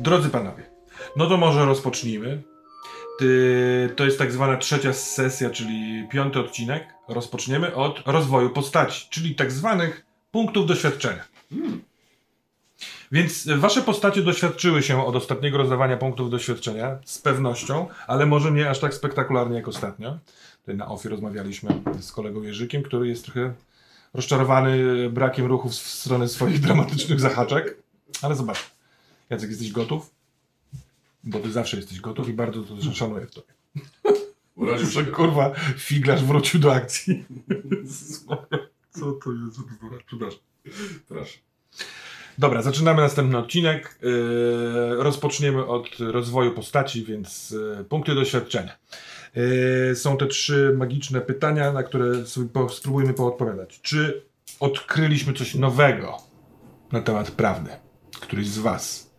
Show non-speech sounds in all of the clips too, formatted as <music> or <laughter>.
Drodzy panowie, no to może rozpocznijmy. Ty, to jest tak zwana trzecia sesja, czyli piąty odcinek. Rozpoczniemy od rozwoju postaci, czyli tak zwanych punktów doświadczenia. Więc wasze postacie doświadczyły się od ostatniego rozdawania punktów doświadczenia, z pewnością, ale może nie aż tak spektakularnie jak ostatnio. Tutaj na ofie rozmawialiśmy z kolegą Jerzykiem, który jest trochę rozczarowany brakiem ruchów w stronę swoich dramatycznych zahaczek. Ale zobacz, Jacek, jesteś gotów? Bo ty zawsze jesteś gotów i bardzo to szanuję w tobie. Urodził Że <laughs> się. kurwa, figlarz wrócił do akcji. <laughs> Co to jest? Przepraszam. Proszę. Dobra, zaczynamy następny odcinek. Yy, rozpoczniemy od rozwoju postaci, więc yy, punkty doświadczenia. Yy, są te trzy magiczne pytania, na które sobie po, spróbujmy poodpowiadać. Czy odkryliśmy coś nowego na temat prawdy? Któryś z Was?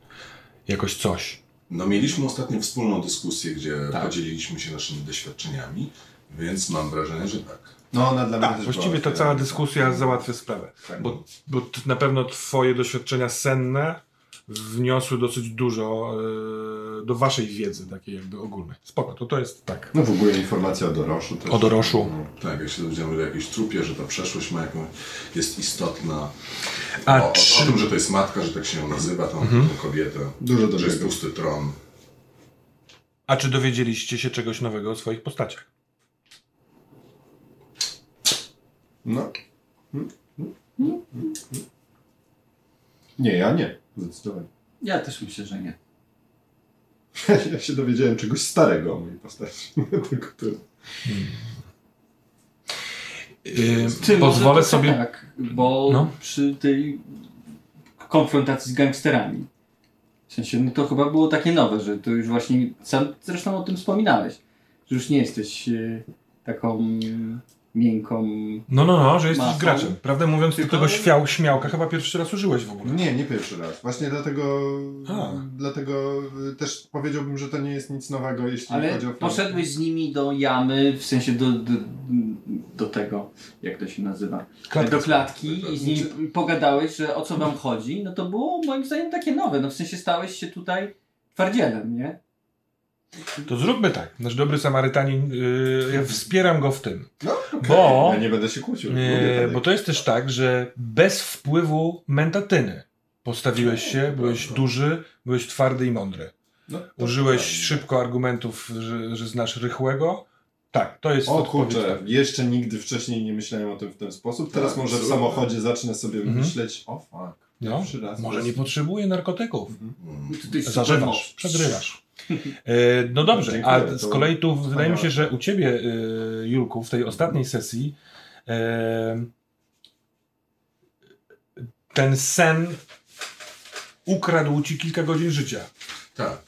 Jakoś coś? No mieliśmy ostatnio wspólną dyskusję, gdzie Tak. podzieliliśmy się naszymi doświadczeniami, więc mam wrażenie, że tak. No, ona dla mnie Tak, też właściwie ta cała dyskusja załatwia sprawę. Tak. Bo, bo na pewno Twoje doświadczenia senne wniosły dosyć dużo yy, do Waszej wiedzy, takiej jakby ogólnej. Spoko, to to jest tak. No w ogóle informacja o Doroszu też. O Doroszu. No. Tak, jak się dowiedziałem o jakiejś trupie, że ta przeszłość ma jakąś, jest istotna. A o, czy- o tym, że to jest matka, że tak się ją nazywa, tą, Mhm. tą kobietę. Dużo że jest dobrego. pusty tron. A czy dowiedzieliście się czegoś nowego o swoich postaciach? No. Nie, ja nie. Zdecydowanie. Ja też myślę, że nie. <laughs> Ja się dowiedziałem czegoś starego o mojej postaci. <laughs> Tylko tyle. Yy, Czy pozwolę sobie. Tak, bo No. przy tej konfrontacji z gangsterami. W sensie, no to chyba było takie nowe, że to już właśnie, sam zresztą o tym wspominałeś, że już nie jesteś e, taką miękką... No, no, no, że jesteś Masą. graczem. Prawdę mówiąc, ty Tylko- tego śmiał, śmiałka chyba pierwszy raz użyłeś w ogóle. Nie, nie pierwszy raz. Właśnie dlatego, A. dlatego y, też powiedziałbym, że to nie jest nic nowego, jeśli Ale chodzi o poszedłeś z nimi do jamy, w sensie do, do, do tego, jak to się nazywa, Klatka. do klatki i z nimi pogadałeś, że o co wam chodzi, no to było moim zdaniem takie nowe, no w sensie stałeś się tutaj twardzielem, nie? To zróbmy tak. Nasz dobry Samarytanin, yy, ja wspieram go w tym. No, okej. Bo- Ja nie będę się kłócił. Yy, bo to jest też tak, że bez wpływu mentatyny postawiłeś się, byłeś duży, byłeś twardy i mądry. No, Użyłeś prawda. szybko argumentów, że, że znasz rychłego. Tak, to jest O kurczę, jeszcze nigdy wcześniej nie myślałem o tym w ten sposób. Teraz Tak, może w samochodzie zacznę sobie Mhm. myśleć, o fuck, No, może nie potrzebuję narkotyków. Mhm. Zażywasz, przegrywasz. E, no dobrze, Dziękuję, a z kolei tu wydaje mi się, że u ciebie, e, Julku, w tej ostatniej sesji e, ten sen ukradł ci kilka godzin życia. Tak.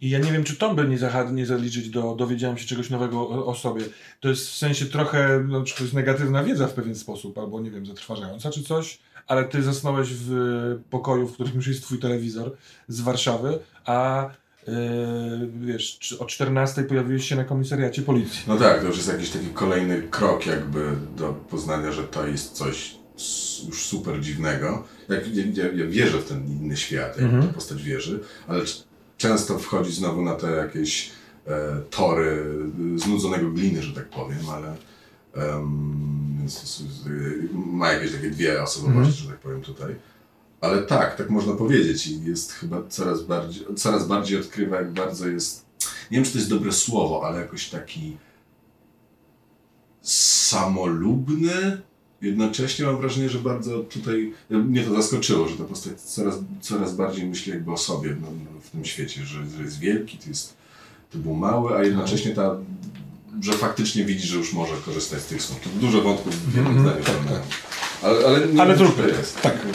I ja nie wiem, czy to by nie, zaha- nie zaliczyć do dowiedziałem się czegoś nowego o, o sobie. To jest w sensie trochę, no, czy to jest negatywna wiedza w pewien sposób, albo nie wiem, zatrważająca czy coś, ale ty zasnąłeś w pokoju, w którym już jest twój telewizor z Warszawy, a wiesz, czy- o 14 pojawiłeś się na komisariacie policji. No tak, to już jest jakiś taki kolejny krok jakby do poznania, że to jest coś już super dziwnego. Jak, ja, ja, wierzę w ten inny świat, jak Mhm. ta postać wierzy, ale często wchodzi znowu na te jakieś e, tory e, znudzonego gliny, że tak powiem, ale em, więc s- ma jakieś takie dwie osobowości, Mhm. że tak powiem tutaj. Ale tak, tak można powiedzieć i jest chyba coraz bardziej, coraz bardziej odkrywa, jak bardzo jest, nie wiem czy to jest dobre słowo, ale jakoś taki samolubny. Jednocześnie mam wrażenie, że bardzo tutaj mnie to zaskoczyło, że ta postać coraz, coraz bardziej myśli jakby o sobie no, w tym świecie, że, że jest wielki, to, jest, to był mały, a jednocześnie ta, że faktycznie widzi, że już może korzystać z tych słów. To dużo wątków w jednym Mhm, zdaniu. tak, pomijam. Ale, ale, Ale jest. Tak.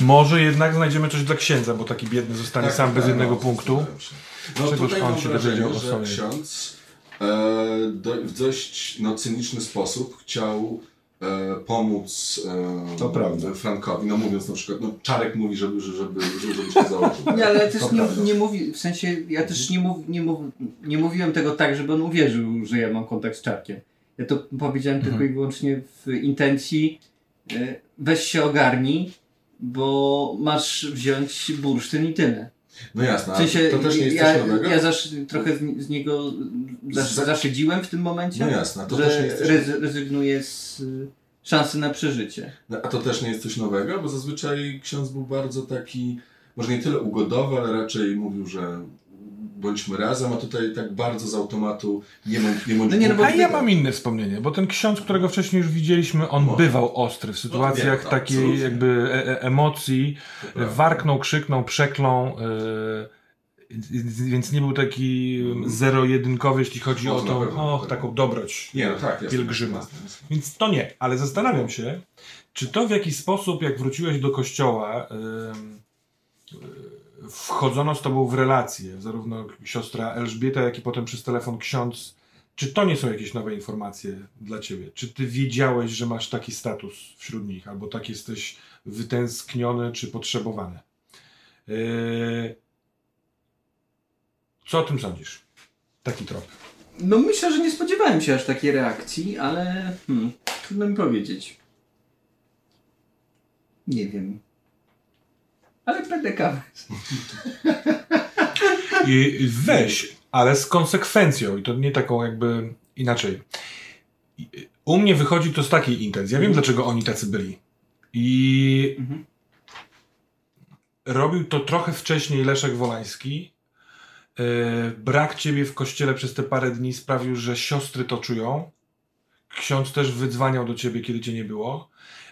Może jednak znajdziemy coś dla księdza, bo taki biedny zostanie Tak, sam bez tak, jednego no, punktu. No Czegoż tutaj on się wrażenie, że sobie? ksiądz e, do, w dość no, cyniczny sposób chciał e, pomóc e, To prawda. Frankowi, no mówiąc na przykład, no Czarek mówi, żeby, żeby, żeby, żeby się założył. Nie, ale też To nie, nie mówi, w sensie ja też nie, mów, nie, mów, nie mówiłem tego tak, żeby on uwierzył, że ja mam kontakt z czarkiem. Ja to powiedziałem tylko i wyłącznie w intencji e, weź się ogarnij, bo masz wziąć bursztyn i tyle. No jasne, W sensie, to też nie jest ja, coś nowego? ja zasz, trochę z, z niego zasz, Za- zaszydziłem w tym momencie, No jasne, to że też nie jest coś... rez, rezygnuję z y, szansy na przeżycie. No, A to też nie jest coś nowego, bo zazwyczaj ksiądz był bardzo taki, może nie tyle ugodowy, ale raczej mówił, że bądźmy razem, a tutaj tak bardzo z automatu nie bądź, nie bądź No nie, no bo- A ja mam inne wspomnienie, bo ten ksiądz, którego wcześniej już widzieliśmy, on No. bywał ostry w sytuacjach tak, takiej absolutnie. jakby e e emocji, warknął, krzyknął, przeklął, e, więc nie był taki zero-jedynkowy, jeśli chodzi No, o tą tak. taką dobroć Nie, no tak, jasne, pielgrzyma. jasne, jasne. Więc to nie, ale zastanawiam się, czy to w jakiś sposób, jak wróciłeś do kościoła, ym, y, wchodzono z tobą w relacje, zarówno siostra Elżbieta, jak i potem przez telefon ksiądz, czy to nie są jakieś nowe informacje dla ciebie? Czy ty wiedziałeś, że masz taki status wśród nich, albo tak jesteś wytęskniony czy potrzebowany? Yy, Co o tym sądzisz? Taki trop. No myślę, że nie spodziewałem się aż takiej reakcji, ale hmm, trudno mi powiedzieć. Nie wiem. Ale kawę. I weź, ale z konsekwencją i to nie taką jakby inaczej. U mnie wychodzi to z takiej intencji. Ja wiem, dlaczego oni tacy byli. I robił to trochę wcześniej Leszek Wolański. Yy, brak ciebie w kościele przez te parę dni sprawił, że siostry to czują. Ksiądz też wydzwaniał do ciebie, kiedy cię nie było,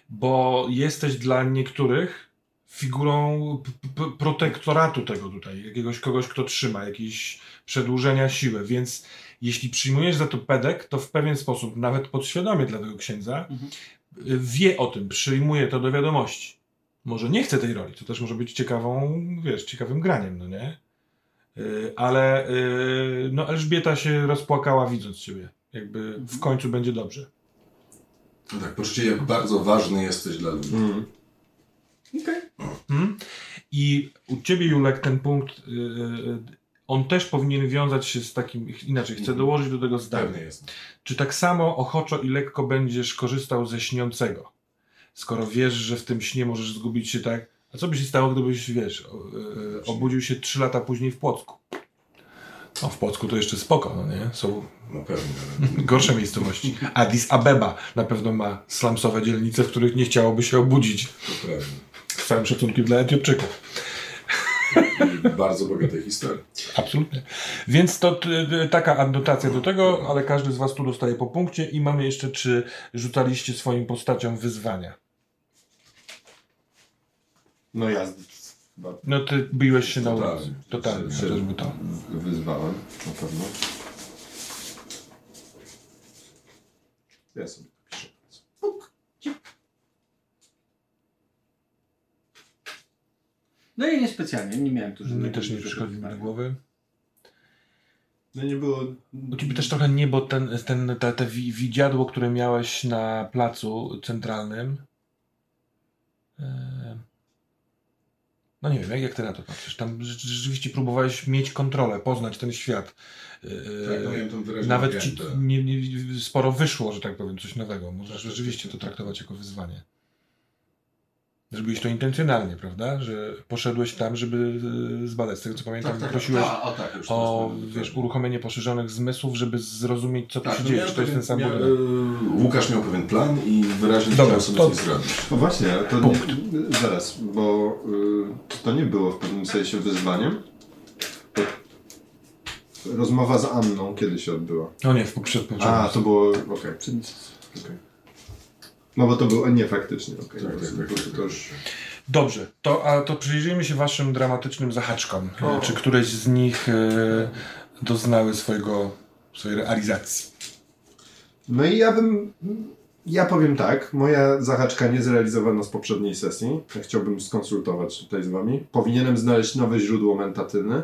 bo jesteś dla niektórych figurą protektoratu tego tutaj, jakiegoś kogoś, kto trzyma, jakieś przedłużenia siły, więc jeśli przyjmujesz za to pedek, to w pewien sposób, nawet podświadomie dla tego księdza, Mhm. wie o tym, przyjmuje to do wiadomości. Może nie chce tej roli, to też może być ciekawą, wiesz, ciekawym graniem, no nie? Y, Ale y, no Elżbieta się rozpłakała widząc ciebie. Jakby w końcu będzie dobrze. No tak, poczucie jak bardzo ważny jesteś dla ludzi. Mm. Okej. Hmm? I u ciebie, Julek, ten punkt, y, y, on też powinien wiązać się z takim, inaczej, chcę Mhm. dołożyć do tego zdania. Pewnie jest. Czy tak samo ochoczo i lekko będziesz korzystał ze śniącego? Skoro wiesz, że w tym śnie możesz zgubić się tak. A co by się stało, gdybyś, wiesz, e, obudził się trzy lata później w Płocku? No, w Płocku to jeszcze spoko, no nie? Są No pewnie. <laughs> gorsze miejscowości. Addis Abeba na pewno ma slumsowe dzielnice, w których nie chciałoby się obudzić. To prawda. Z całym szacunkiem dla Etiopczyków. <laughs> Bardzo bogatej historii. Absolutnie. Więc to taka adnotacja do tego, ale każdy z Was tu dostaje po punkcie i mamy jeszcze, czy rzucaliście swoim postaciom wyzwania. No ja No ty biłeś się na Totalnie. ulicy. Totalnie. się Chociażby to. wyzwałem, na pewno. Ja sobie piszę. No i niespecjalnie, nie miałem tu Mi żadnego też nie przychodzi mi do głowy. No nie było... U ciebie też trochę nie, bo ten, ten, te, te wi- widziadło, które miałeś na placu centralnym. e, No nie wiem, jak, jak ty na to patrzysz? Tam rze- rzeczywiście próbowałeś mieć kontrolę, poznać ten świat. E, Tak, no tą Nawet ci nie, nie, sporo wyszło, że tak powiem, coś nowego. Możesz rzeczywiście to traktować jako wyzwanie. Zrobiłeś to intencjonalnie, prawda? Że poszedłeś tam, żeby e, zbadać. Z tego co pamiętam, Tak, tak, prosiłeś tak. O, tak, już o teraz wiesz, uruchomienie poszerzonych zmysłów, żeby zrozumieć, co tu Tak, się no dzieje. Czy to jest ten sam budynek? miał- y, Łukasz miał pewien plan i wyraźnie Dobra, chciał sobie to- coś zrobić. No właśnie, to Punkt. nie, zaraz, bo y, to, nie było w pewnym sensie wyzwaniem. Rozmowa z Anną kiedy się odbyła? No nie, w poprzednim A, to było... okej. okej. No bo to było... Nie, faktycznie, okej. Tak, No, tak, tak, to- tak, to już... Dobrze, to, a to przyjrzyjmy się waszym dramatycznym zahaczkom. O. Czy któreś z nich e, doznały swojego, swojej realizacji? No i ja bym... Ja powiem tak, moja zahaczka nie zrealizowana z poprzedniej sesji. Chciałbym skonsultować tutaj z wami. Powinienem znaleźć nowe źródło mentatyny.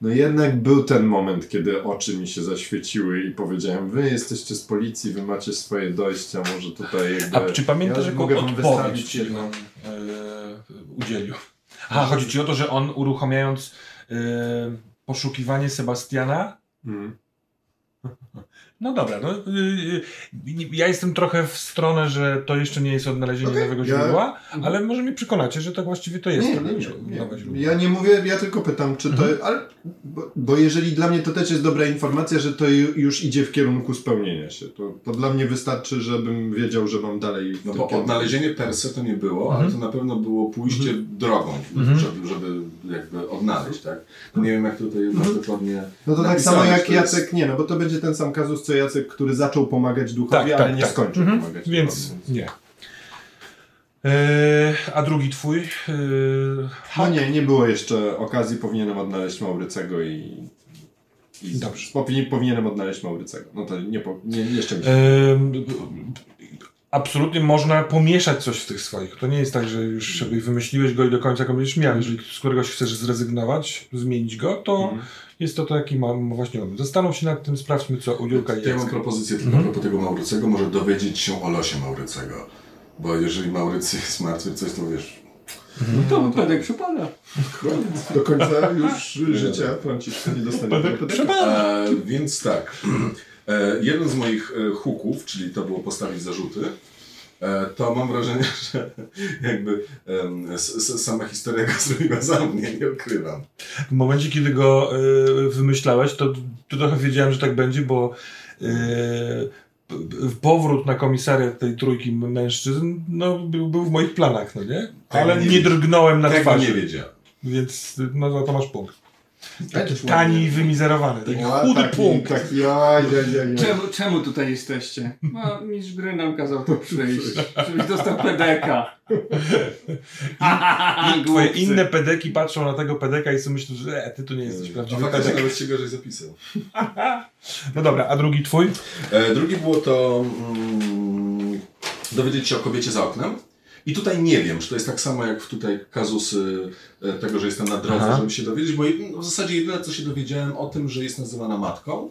No jednak był ten moment, kiedy oczy mi się zaświeciły i powiedziałem, wy jesteście z policji, wy macie swoje dojścia, może tutaj jakby... A czy pamiętasz, ja jaką mogę wam odpowiedź jedną... e, udzielił? Aha, chodzi ci o to, że on uruchamiając e, poszukiwanie Sebastiana, Mm. No dobra, no, y, y, ja jestem trochę w stronę, że to jeszcze nie jest odnalezienie Okej, nowego ja- źródła, ale może mi przekonacie, że to właściwie to jest Nie, nie, nie, nowe źródło. Ja nie mówię, ja tylko pytam, czy to. Mhm. Ale, bo, bo jeżeli dla mnie to też jest dobra informacja, że to ju- już idzie w kierunku spełnienia się. To, to dla mnie wystarczy, żebym wiedział, że mam dalej. No bo kierunku. odnalezienie per se to nie było, ale to na pewno było pójście drogą, Mhm. żeby, żeby jakby odnaleźć, tak? No nie wiem jak tutaj mhm. dokładnie No to tak samo jak to jest- Jacek, nie, no bo to będzie ten sam kazus co Jacek, który zaczął pomagać duchowi, Tak, ale tak, nie tak. skończył Mhm. pomagać Więc duchowi. nie. E, a drugi twój? E, No nie, nie było jeszcze okazji, powinienem odnaleźć Maurycego i... i Dobrze. Powinien, powinienem odnaleźć Maurycego. No to nie, po, nie jeszcze mi się... e, absolutnie można pomieszać coś w tych swoich. To nie jest tak, że już sobie wymyśliłeś go i do końca go będziesz miał. Jeżeli z któregoś chcesz zrezygnować, zmienić go, to Mhm. jest to taki mam właśnie moment. Zastanów się nad tym, sprawdźmy co u Jurka i Ja mam propozycję tylko Mhm. a propos tego Maurycego, może dowiedzieć się o losie Maurycego. Bo jeżeli Maurycy jest martwy, coś to wiesz... No to Pedek przypada. Koniec. Do końca już <laughs> życia Franciszka nie dostanie Będę tego E, więc tak, <clears throat> jeden z moich e, hooków, czyli to było postawić zarzuty, e, to mam wrażenie, <laughs> że jakby sama historia go <laughs> zrobiła za mnie, nie ukrywam. W momencie, kiedy go wymyślałeś, to, to trochę wiedziałem, że tak będzie, bo powrót na komisariat tej trójki mężczyzn no, był, był w moich planach, no nie? Ale nie drgnąłem na Tego twarzy, nie wiedziałem. więc no to masz punkt. Tani i wymizerowany, taki No, chudy taki- punkt. Taki, jaj, jaj, jaj. Czemu, czemu tutaj jesteście? No, mistrz gry nam kazał tu przyjść, żebyś dostał pedeka. I <laughs> twoje inne pedeki patrzą na tego pedeka i sobie myślą, że e, ty tu nie jesteś A prawdziwy faktycznie pedek. nawet się gorzej zapisał. No dobra, a drugi twój? E, drugi było to mm, dowiedzieć się o kobiecie za oknem. I tutaj nie wiem, czy to jest tak samo jak tutaj kazusy e, tego, że jestem na drodze, Aha. żeby się dowiedzieć, bo w zasadzie jedyne co się dowiedziałem o tym, że jest nazywana matką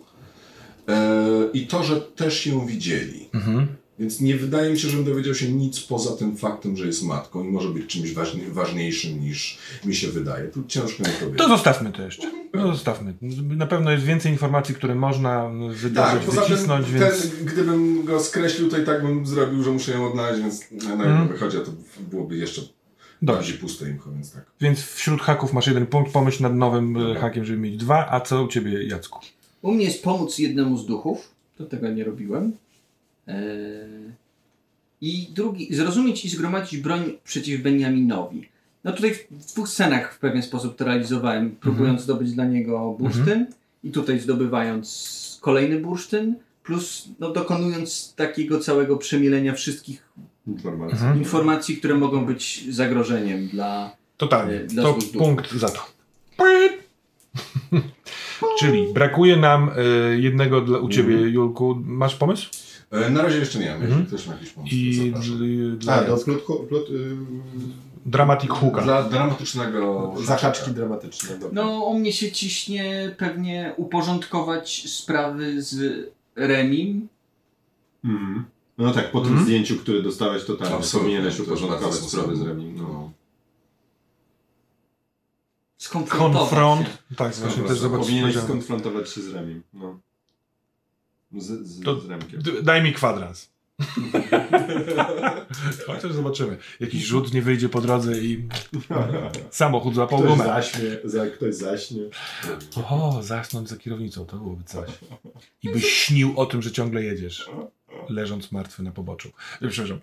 e, i to, że też ją widzieli. Mhm. Więc nie wydaje mi się, żebym dowiedział się nic poza tym faktem, że jest matką i może być czymś ważni- ważniejszym niż mi się wydaje. Tu ciężko mi powiedzieć. To zostawmy to jeszcze. No zostawmy. Na pewno jest więcej informacji, które można wydarzyć, Tak, wycisnąć, ten, więc... gdybym go skreślił, to i tak bym zrobił, że muszę ją odnaleźć, więc na Mhm. mm. wychodzi, a to byłoby jeszcze Dobrze. bardziej puste imcho, więc tak. Więc wśród haków masz jeden punkt, pomyśl nad nowym e, hakiem, żeby mieć dwa, a co u ciebie, Jacku? U mnie jest pomóc jednemu z duchów. To tego nie robiłem. Eee, I drugi, zrozumieć i zgromadzić broń przeciw Benjaminowi. No tutaj w dwóch scenach w pewien sposób to realizowałem, próbując zdobyć dla niego bursztyn i tutaj zdobywając kolejny bursztyn, plus no, dokonując takiego całego przemielenia wszystkich Informacja. Mhm. informacji, które mogą być zagrożeniem dla... Totalnie. E, dla To punkt za to. <laughs> Czyli brakuje nam e, jednego dla, u ciebie, Julku. Masz pomysł? E, na razie jeszcze nie mam, Mhm. ktoś ma jakiś pomysł, to I dla A, do plot, y, Dramatic Hooka. Dla dramatycznego zahaczki dramatyczne. Dobra. No, u mnie się ciśnie pewnie uporządkować sprawy z Remim. Mhm. No tak, po tym Mhm. zdjęciu, które dostałeś, to tak, powinieneś uporządkować sprawy z sensowne. Remi. No. Skonfrontować Konfront. się. Tak, właśnie też zobacz. Powinieneś skonfrontować się z Remim. No. Z, z, To- z Remkiem. Daj mi kwadrans. <laughs> Chociaż zobaczymy. Jakiś rzut nie wyjdzie po drodze i <laughs> samochód złapał Ktoś gumę. zaśnie, za, ktoś zaśnie. O, zasnąć za kierownicą, to byłoby coś. I byś śnił o tym, że ciągle jedziesz, leżąc martwy na poboczu. E, Przepraszam.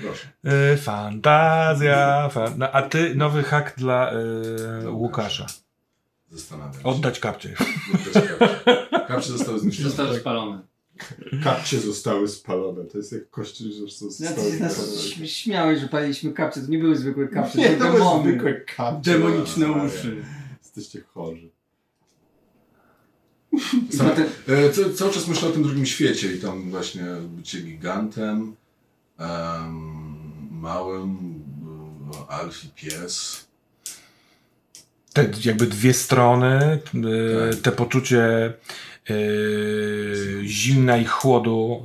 Proszę. E, fantazja. Fa no, a ty, nowy hak dla e, Łukasza. Zastanawiam się. Oddać kapcie. Oddać kapcie. Kapcie zostały zniszczone. Zostały spalone. Kapcie zostały spalone. To jest jak kości, że są Ja zostały ty nas spalone. śmiałeś, że paliliśmy kapcie. To nie były zwykłe kapcie, Nie, to to były zwykłe kapcie. Demoniczne Maria. uszy. Jesteście chorzy. I potem, E, ca- cały czas myślę o tym drugim świecie i tam właśnie bycie gigantem, em, małym, alfi pies. Te jakby dwie strony, Tak. te poczucie e, zimna i chłodu.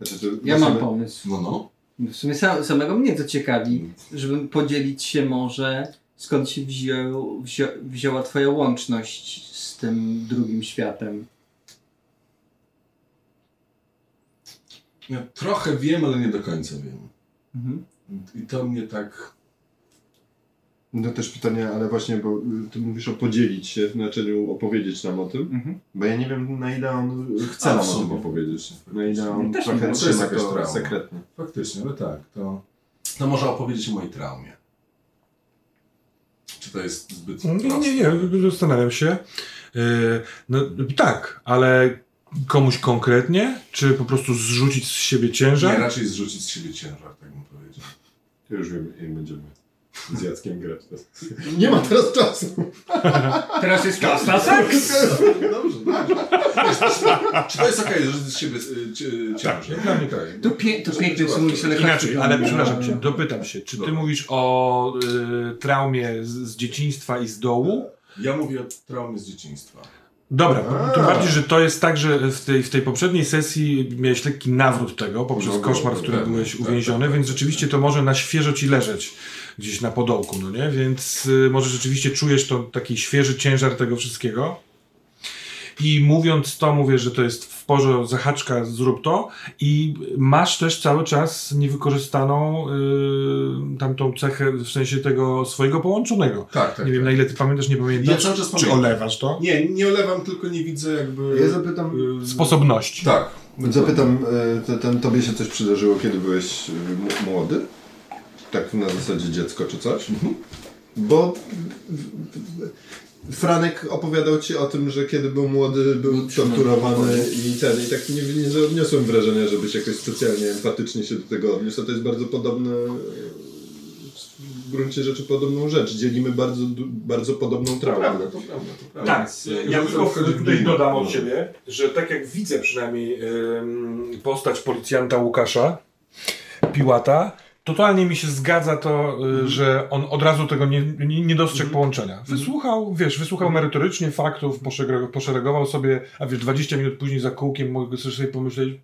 Znaczy, ja mam pomysł. No, no. W sumie sam, samego mnie to ciekawi, żeby podzielić się może skąd się wziął, wzią, wzięła twoja łączność z tym drugim światem. Ja trochę wiem, ale nie do końca wiem. Mhm. I to mnie tak... No też pytanie, ale właśnie, bo y, ty mówisz o podzielić się, znaczy opowiedzieć nam o tym, Mhm. bo ja nie wiem na ile on chce A, nam w o tym opowiedzieć. Na ile on Też trochę nie, to jest trzyma to trauma. sekretnie. Faktycznie, ale tak, to... To może opowiedzieć o mojej traumie. Czy to jest zbyt Nie, proste? nie, nie, zastanawiam się. Yy, No tak, ale komuś konkretnie? Czy po prostu zrzucić z siebie Nie, ciężar? raczej zrzucić z siebie ciężar, tak bym powiedział. Już wiem, jak będziemy <laughs> z Jackiem grać. Nie ma teraz czasu. <laughs> Teraz jest czas na seks! Dobrze. Czy to jest okej, że z siebie y, cie- ciężar? Tak, dla mnie Okej. To, pie, to piękne, co mówisz, ale Inaczej, ale No. przepraszam cię, dopytam się, czy ty mówisz o y, traumie z, z dzieciństwa i z dołu? Ja mówię o traumie z dzieciństwa. Dobra, A. tym bardziej, że to jest tak, że w tej, w tej poprzedniej sesji miałeś lekki nawrót tego poprzez No, koszmar, w no, którym tak, byłeś tak, uwięziony, tak, więc tak, rzeczywiście tak. to może na świeżo ci leżeć gdzieś na podołku, no nie? Więc y, może rzeczywiście czujesz to taki świeży ciężar tego wszystkiego. I mówiąc to, mówię, że to jest w porze zahaczka, zrób to. I masz też cały czas niewykorzystaną y, tamtą cechę, w sensie tego swojego połączonego. Tak, tak. nie wiem, tak. na ile ty pamiętasz, nie pamiętasz. Ja cały czas Czy pamiętam. olewasz to? Nie, nie olewam, tylko nie widzę jakby... Ja zapytam, y, Sposobności. Tak. zapytam y, to, ten, tobie się coś przydarzyło, kiedy byłeś y, młody? Tak na zasadzie dziecko czy coś? Bo Franek opowiadał ci o tym, że kiedy był młody, był torturowany i ten, i tak nie, nie odniosłem wrażenia, żebyś jakoś specjalnie empatycznie się do tego odniósł, a to jest bardzo podobne w gruncie rzeczy podobną rzecz. Dzielimy bardzo, bardzo podobną To traumę. prawda, to prawda, to prawda. Tak, Więc, ja tylko tutaj dodam to- od siebie, że tak jak widzę przynajmniej postać policjanta Łukasza, Piłata, totalnie mi się zgadza to, y, że on od razu tego nie, nie, nie dostrzegł połączenia. Wysłuchał, wiesz, wysłuchał merytorycznie faktów, poszeregował sobie, a wiesz, 20 minut później za kółkiem mogę sobie pomyśleć,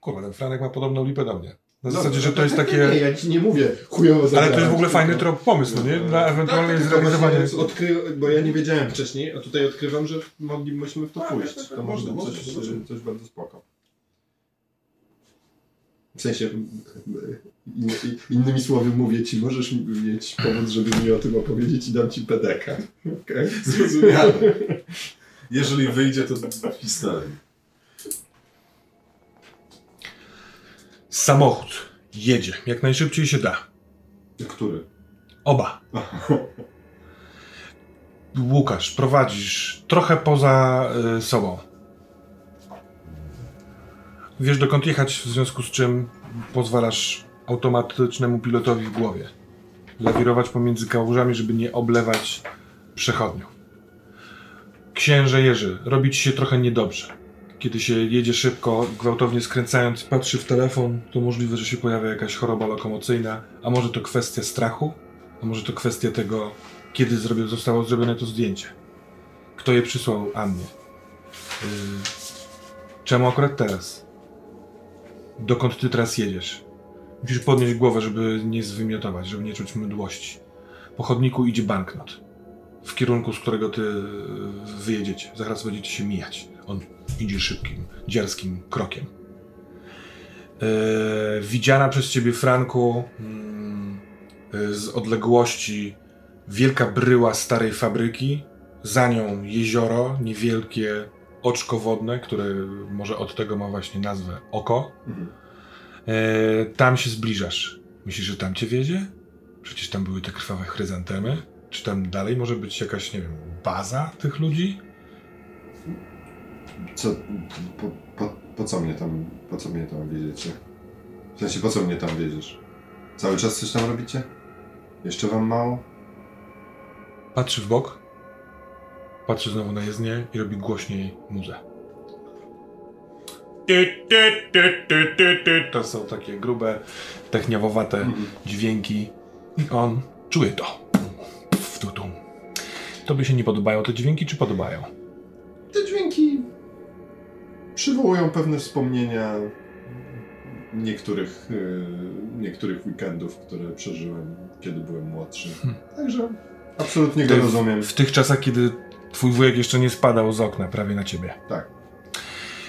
kurwa, ten Franek ma podobną lipę do mnie. Na zasadzie, że to jest <laughs> Nie, takie... ja ci nie mówię chujowo Ale to jest w ogóle fajny trop, pomysł, no nie? Dla ewentualnie Tak, tylko zrealizowania... Odkry... Bo ja nie wiedziałem wcześniej, a tutaj odkrywam, że moglibyśmy w to Tak, pójść. tak, tak, To może coś, coś bardzo spoko. W sensie, in, innymi słowy mówię ci, możesz mieć powód, żeby mi o tym opowiedzieć i dam ci PDK. Okay? Zrozumiane. Jeżeli wyjdzie, to w historii. Samochód jedzie, jak najszybciej się da. Który? Oba. Łukasz, prowadzisz trochę poza y, sobą. Wiesz dokąd jechać, w związku z czym pozwalasz automatycznemu pilotowi w głowie lawirować pomiędzy kałużami, żeby nie oblewać przechodniów. Księże Jerzy, robi ci się trochę niedobrze. Kiedy się jedzie szybko, gwałtownie skręcając, patrzy w telefon, to możliwe, że się pojawia jakaś choroba lokomocyjna, a może to kwestia strachu, a może to kwestia tego, kiedy zrobił, zostało zrobione to zdjęcie. Kto je przysłał Annie? Yy, czemu akurat teraz? Dokąd ty teraz jedziesz? Musisz podnieść głowę, żeby nie zwymiotować, żeby nie czuć mdłości. Po chodniku idzie banknot. W kierunku, z którego ty yy, wyjedziecie. Zaraz będziecie się mijać. On idzie szybkim, dziarskim krokiem. Yy, widziana przez ciebie, Franku, yy, z odległości wielka bryła starej fabryki, za nią jezioro, niewielkie oczko wodne, które może od tego ma właśnie nazwę oko. Mhm. E, tam się zbliżasz. Myślisz, że tam cię wiedzie? Przecież tam były te krwawe chryzantemy. Czy tam dalej może być jakaś, nie wiem, baza tych ludzi? Co, po, po, po co mnie tam, po co mnie tam wiedziecie? W sensie, po co mnie tam wiedziesz? Cały czas coś tam robicie? Jeszcze wam mało? Patrzy w bok, patrzy znowu na jezdnię i robi głośniej muzę. To są takie grube, techniawowate dźwięki. I on czuje to. Tobie się nie podobają te dźwięki, czy podobają? Te dźwięki przywołują pewne wspomnienia niektórych, yy, niektórych weekendów, które przeżyłem, kiedy byłem młodszy. Także absolutnie go rozumiem. W tych czasach, kiedy twój wujek jeszcze nie spadał z okna prawie na ciebie. Tak.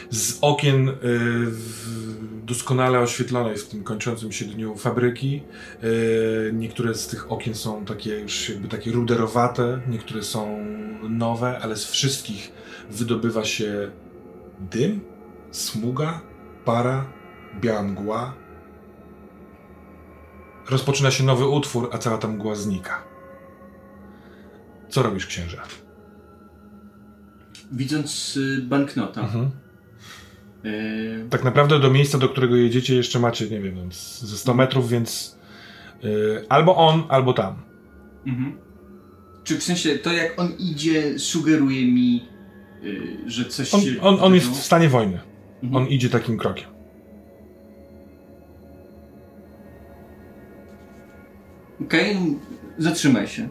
Z okien y, w doskonale oświetlonej w tym kończącym się dniu fabryki. Y, niektóre z tych okien są takie już jakby takie ruderowate, niektóre są nowe, ale z wszystkich wydobywa się dym, smuga, para, biała mgła. Rozpoczyna się nowy utwór, a cała ta mgła znika. Co robisz, księże? Widząc y, banknota, Mhm. Y, Tak naprawdę do miejsca, do którego jedziecie, jeszcze macie, nie wiem, z- ze 100 metrów, więc y, albo on, albo tam. Mhm. Czy w sensie to jak on idzie sugeruje mi, y, że coś On, się... on, on jest w stanie wojny. Mhm. On idzie takim krokiem. Okej, zatrzymaj się.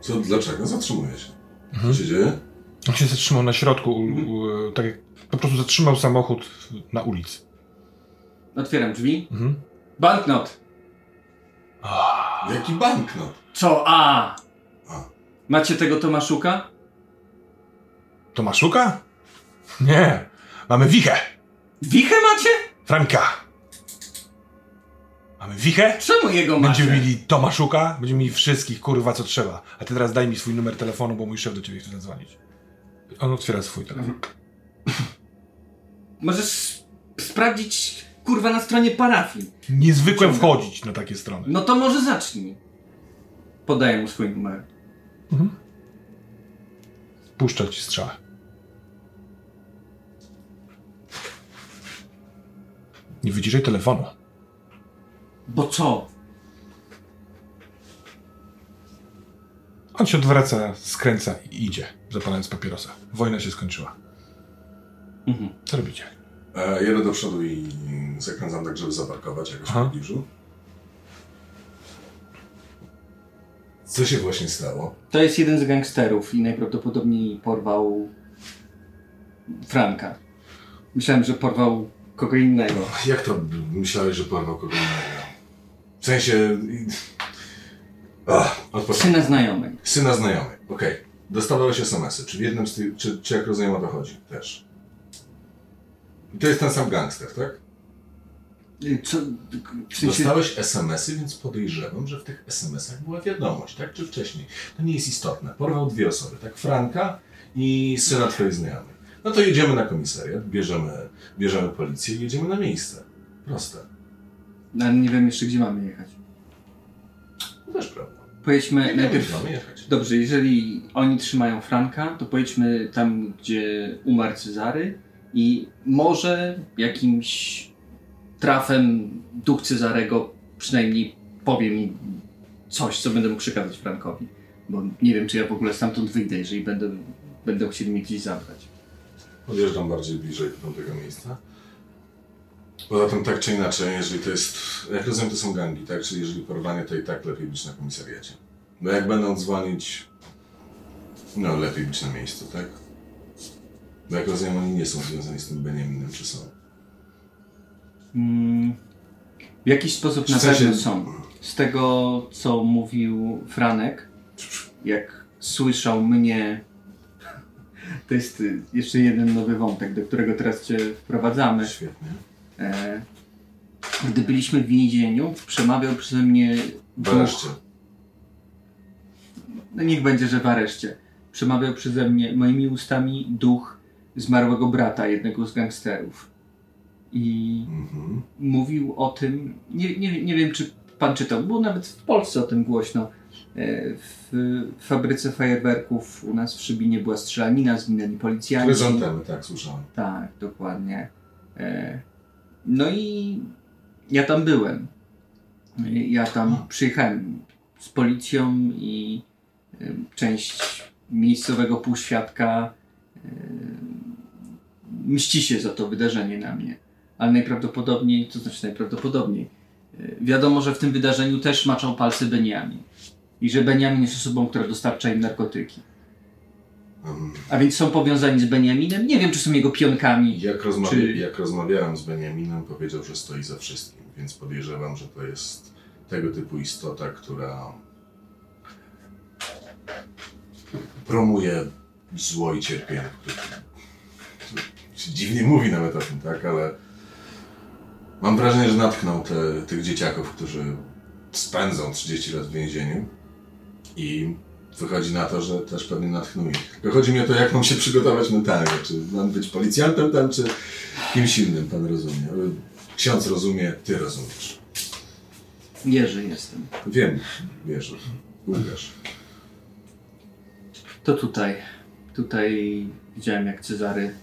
Co, dlaczego? Zatrzymuję się. Mhm. Co się dzieje? On się zatrzymał na środku, u, u, tak jak po prostu zatrzymał samochód na ulicy. Otwieram drzwi. Mhm. Banknot! Jaki banknot? Co? A! A. Macie tego Tomaszuka? Tomaszuka? Nie. Mamy wichę. Wichę macie? Franka. Mamy wichę. Czemu jego macie? Będziemy mieli Tomaszuka, będziemy mieli wszystkich, kurwa, co trzeba. A ty teraz daj mi swój numer telefonu, bo mój szef do ciebie chce zadzwonić. On otwiera swój telefon. <laughs> Możesz sprawdzić, kurwa, na stronie parafii. Niezwykle Ciągle. wchodzić na takie strony. No to może zacznij. Podaję mu swój numer. Puszczę ci strzałę. Nie wyciszaj telefonu. Bo co? On się odwraca, skręca i idzie, zapalając papierosa. Wojna się skończyła. Mhm. Co robicie? E, jedę do przodu i zakręcam tak, żeby zaparkować jakoś Aha. w pobliżu. Co się właśnie stało? To jest jeden z gangsterów i najprawdopodobniej porwał Franka. Myślałem, że porwał kogo innego. Jak to myślałeś, że porwał kogo innego? W sensie... Ach. Syna znajomej. Syna znajomych, okej. Dostawałeś SMS-y. Czy w jednym z tych, czy, czy jak rozumiem o to chodzi? Też. I to jest ten sam gangster, tak? Co? W sensie... Dostałeś SMS-y, więc podejrzewam, że w tych SMS-ach była wiadomość, tak czy wcześniej. To nie jest istotne. Porwał dwie osoby, tak? Franka i syna twojej znajomej. No to jedziemy na komisariat, bierzemy, bierzemy policję i jedziemy na miejsce. Proste. No, Ale nie wiem jeszcze, gdzie mamy jechać. To też prawda. Pojedźmy Nie najpierw... gdzie mamy jechać. Dobrze, jeżeli oni trzymają Franka, to pojedźmy tam, gdzie umarł Cezary i może jakimś trafem duch Cezarego przynajmniej powie mi coś, co będę mógł przekazać Frankowi. Bo nie wiem, czy ja w ogóle stamtąd wyjdę, jeżeli będę, będą chcieli mnie gdzieś zabrać. Podjeżdżam bardziej bliżej do tego miejsca. Poza tym tak czy inaczej, jeżeli to jest, jak rozumiem to są gangi, tak? Czyli jeżeli porwanie, to i tak lepiej być na komisariacie. Bo jak będą dzwonić, no lepiej być na miejscu, tak? Bo jak rozumiem, oni nie są związani z tym Beniaminem, czy są? Mm, w jakiś sposób na W sensie- pewno są. Z tego, co mówił Franek, jak słyszał mnie. <laughs> To jest jeszcze jeden nowy wątek, do którego teraz Cię wprowadzamy. Świetnie. E, gdy byliśmy w więzieniu, przemawiał przeze mnie Wreszcie. no niech będzie, że w areszcie. Przemawiał przeze mnie moimi ustami duch zmarłego brata jednego z gangsterów. I Mhm. mówił o tym, nie, nie, nie wiem czy pan czytał, było nawet w Polsce o tym głośno. E, W fabryce fajerwerków u nas w Szybinie była strzelanina, zginęli policjanci. Chryzantemy, tak, słyszałem. Tak, dokładnie. E, No i ja tam byłem. Ja tam przyjechałem z policją i e, część miejscowego półświadka mści się za to wydarzenie na mnie. Ale najprawdopodobniej, to znaczy najprawdopodobniej, e, wiadomo, że w tym wydarzeniu też maczą palce Beniamin. I że Beniamin jest osobą, która dostarcza im narkotyki. A więc są powiązani z Beniaminem. Nie wiem, czy są jego pionkami. jak, rozmawia- Czy- jak rozmawiałem z Beniaminem, powiedział, że stoi za wszystkim, więc podejrzewam, że to jest tego typu istota, która promuje zło i cierpienie. Się dziwnie mówi nawet o tym, tak, ale mam wrażenie, że natknął te, tych dzieciaków, którzy spędzą 30 lat w więzieniu i wychodzi na to, że też pewnie natchnął ich. Tylko chodzi mi o to, jak mam się przygotować mentalnie, czy mam być policjantem tam, czy kimś innym, pan rozumie. Ksiądz rozumie, ty rozumiesz. Jerzy jestem. Wiem, wierzę. Łukasz. To tutaj. Tutaj widziałem jak Cezary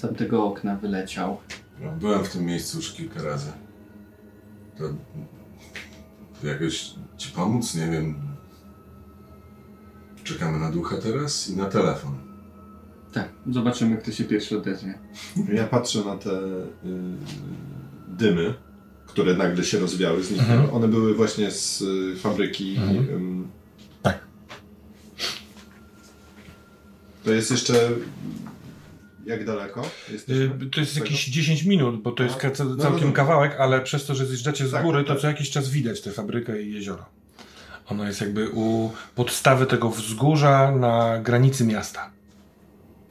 z tamtego okna wyleciał. No, byłem w tym miejscu już kilka razy. To to jakoś ci pomóc? Nie wiem. Czekamy na ducha teraz i na telefon. Tak, zobaczymy kto się pierwszy odezwie. <laughs> Ja patrzę na te y, dymy, które nagle się rozwiały z nich. Mhm. One były właśnie z y, fabryki. Mhm. ym, Tak. To jest jeszcze. Jak daleko? Jesteśmy? Y, To jest jakieś 10 minut, bo to jest A, ka- no, całkiem no, no. kawałek, ale przez to, że zjeżdżacie z Tak, góry, to tak. co jakiś czas widać tę fabrykę i jezioro. Ono jest jakby u podstawy tego wzgórza na granicy miasta.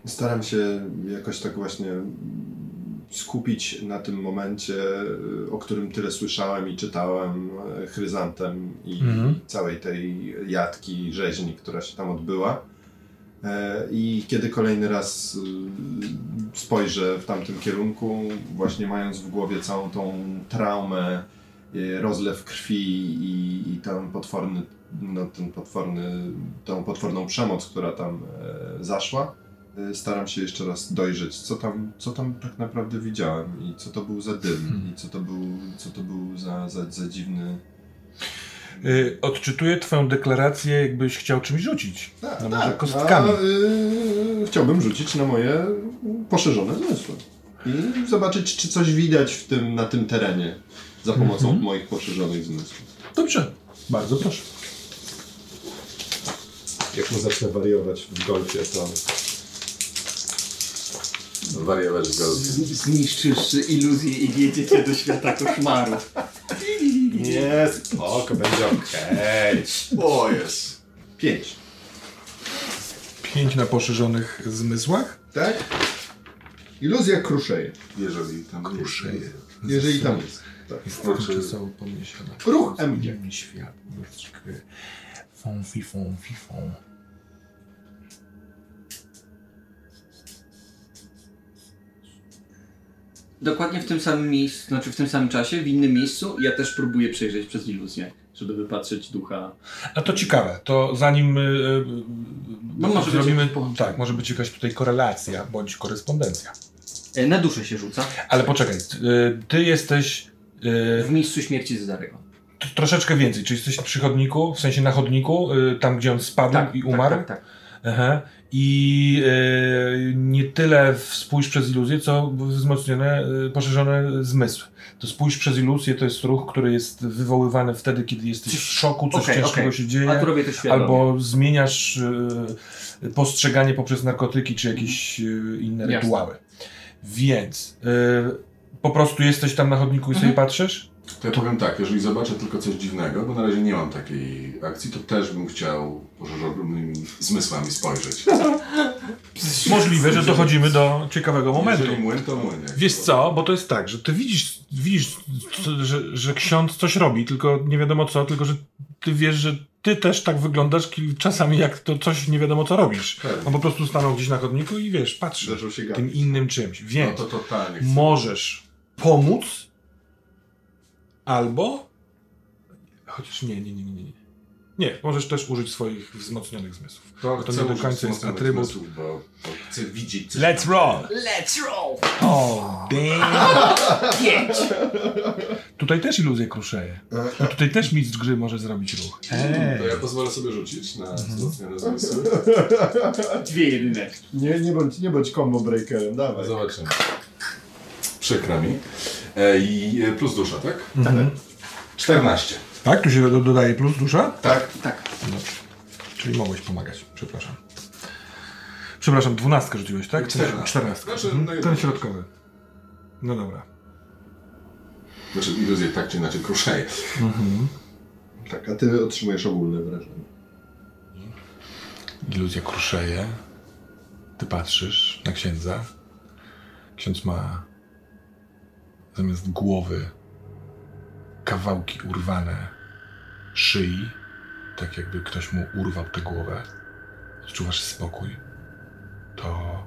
Staram się jakoś tak właśnie skupić na tym momencie, y, o którym tyle słyszałem i czytałem, y, chryzantem i Mhm. całej tej jatki, rzeźni, która się tam odbyła. E, I kiedy kolejny raz y, spojrzę w tamtym kierunku, właśnie mając w głowie całą tą traumę, y, rozlew krwi i, i ten potworny, no, ten potworny, tą potworną przemoc, która tam e, zaszła, y, staram się jeszcze raz dojrzeć, co tam, co tam tak naprawdę widziałem i co to był za dym Mhm. i co to był, co to był za, za, za dziwny... Y, Odczytuję twoją deklarację, jakbyś chciał czymś rzucić. Tak, No może kostkami. A, y, chciałbym rzucić na moje poszerzone zmysły. I zobaczyć, czy coś widać w tym, na tym terenie za pomocą Mhm. moich poszerzonych zmysłów. Dobrze, bardzo proszę. Jak mu zacznę wariować w golfie, to... Wariować w golfie. Zniszczysz iluzję i wjedziecie do świata koszmarów. Nie, spoko, będzie okej. O, jest. Pięć. Pięć na poszerzonych zmysłach. Tak? Iluzja kruszeje. Jeżeli tam Kruszeje. jest. Jeżeli tam jest. Tak. Znaczy- tymczasowo podniesiona. Ruch MG. Inny świat. Fon, fifon, fifon. Dokładnie w tym samym miejscu, znaczy w tym samym czasie, w innym miejscu, ja też próbuję przejrzeć przez iluzję, żeby wypatrzeć ducha. A to ciekawe, to zanim y, y, No może być zrobimy, połączenie. tak, może być jakaś tutaj korelacja bądź korespondencja. E, Na duszę się rzuca. Ale poczekaj, ty jesteś W miejscu śmierci Cezarego. troszeczkę więcej, czy jesteś przy chodniku, w sensie na chodniku, tam gdzie on spadł i umarł. Tak, tak, tak. Aha. I y, nie tyle spójrz przez iluzję, co wzmocnione, y, poszerzone zmysły. To spójrz przez iluzję to jest ruch, który jest wywoływany wtedy, kiedy jesteś w szoku, coś Okej, ciężkiego okej. się dzieje. Albo zmieniasz y, postrzeganie poprzez narkotyki czy jakieś inne Jasne. rytuały. Więc po prostu jesteś tam na chodniku i sobie Mhm. patrzysz? To ja powiem tak, jeżeli zobaczę tylko coś dziwnego, bo na razie nie mam takiej akcji, to też bym chciał poszerzonymi zmysłami spojrzeć. <laughs> Możliwe, że dochodzimy do ciekawego momentu. Jeżeli młyn, to młyn. Wiesz to co, bo to jest tak, że ty widzisz, widzisz że, że ksiądz coś robi, tylko nie wiadomo co, tylko że ty wiesz, że ty też tak wyglądasz czasami jak to coś nie wiadomo co robisz. Pewnie. On po prostu stanął gdzieś na chodniku i wiesz, patrzy Zaczął się tym innym czymś. No Więc to totalnie chcę. możesz pomóc albo chociaż nie, nie, nie, nie, nie. Nie, możesz też użyć swoich wzmocnionych zmysłów. To, to chcę nie do końca jest atrybut. zmysłów, Bo, bo chcę widzieć coś. Let's roll! Let's roll! Oh, <laughs> damn! Pięć! Tutaj też iluzja kruszeje. A tutaj też mistrz gry może zrobić ruch. To ja pozwolę sobie rzucić na wzmocnione zmysły. Dwie jedyneczki. Nie, nie bądź, nie bądź combo breakerem, dawaj. Zobaczymy. Przykro mi. E, I plus dusza, tak? Mhm. 14. Tak? Tu się do- dodaje plus dusza? Tak. Tak. Dobrze. Czyli mogłeś pomagać. Przepraszam. Przepraszam, dwunastkę rzuciłeś, tak? Czternastkę. Czternastkę. Znaczy, Mhm. no Ten jedno. środkowy. No dobra. Znaczy iluzje tak czy inaczej kruszeje. Tak, a ty otrzymujesz ogólne wrażenie. Iluzja kruszeje. Ty patrzysz na księdza. Ksiądz ma zamiast głowy kawałki urwane szyi, tak jakby ktoś mu urwał tę głowę. Odczuwasz spokój. To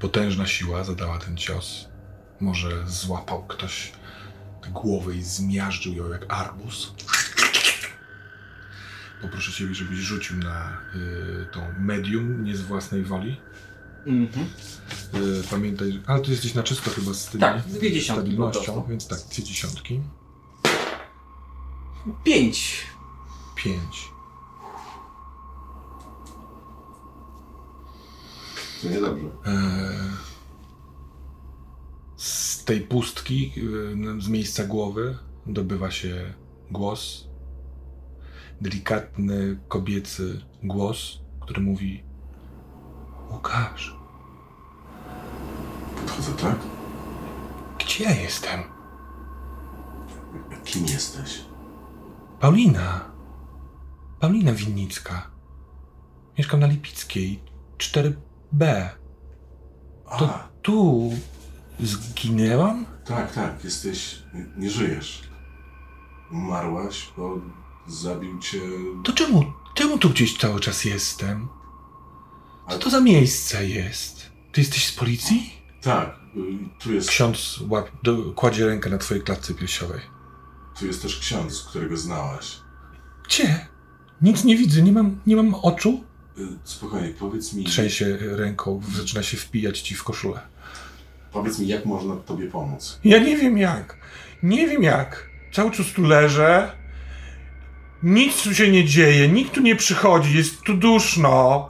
potężna siła zadała ten cios. Może złapał ktoś tę głowę i zmiażdżył ją jak arbuz. Poproszę Ciebie, żebyś rzucił na y, tą medium, nie z własnej woli. Mhm. Y, pamiętaj, ale ty jesteś na czysto chyba z tymi Tak, dwie dziesiątki stabilnością, więc tak, dwie dziesiątki. Pięć. Pięć. To niedobrze. E, z tej pustki, y, z miejsca głowy, dobywa się głos. Delikatny, kobiecy głos, który mówi: Łukasz, Podchodzę, tak? gdzie ja jestem? Kim jesteś? Paulina. Paulina Winnicka. Mieszkam na Lipickiej, 4B. A, To tu zginęłam? tak, tak, jesteś... nie- Nie żyjesz. Umarłaś, bo zabił cię... To czemu, czemu tu gdzieś cały czas jestem? Co A- to za miejsce jest? Ty jesteś z policji? Tak, y, tu jest, Ksiądz łap, do, kładzie rękę na twojej klatce piersiowej. Tu jest też ksiądz, którego znałaś. Gdzie? Nic nie widzę, nie mam, nie mam oczu. Y, Spokojnie, powiedz mi... Trzęsie ręką, zaczyna się wpijać ci w koszulę. Powiedz mi, jak można tobie pomóc? Ja nie wiem jak. Nie wiem jak. Cały czas tu leżę. Nic tu się nie dzieje, nikt tu nie przychodzi, jest tu duszno.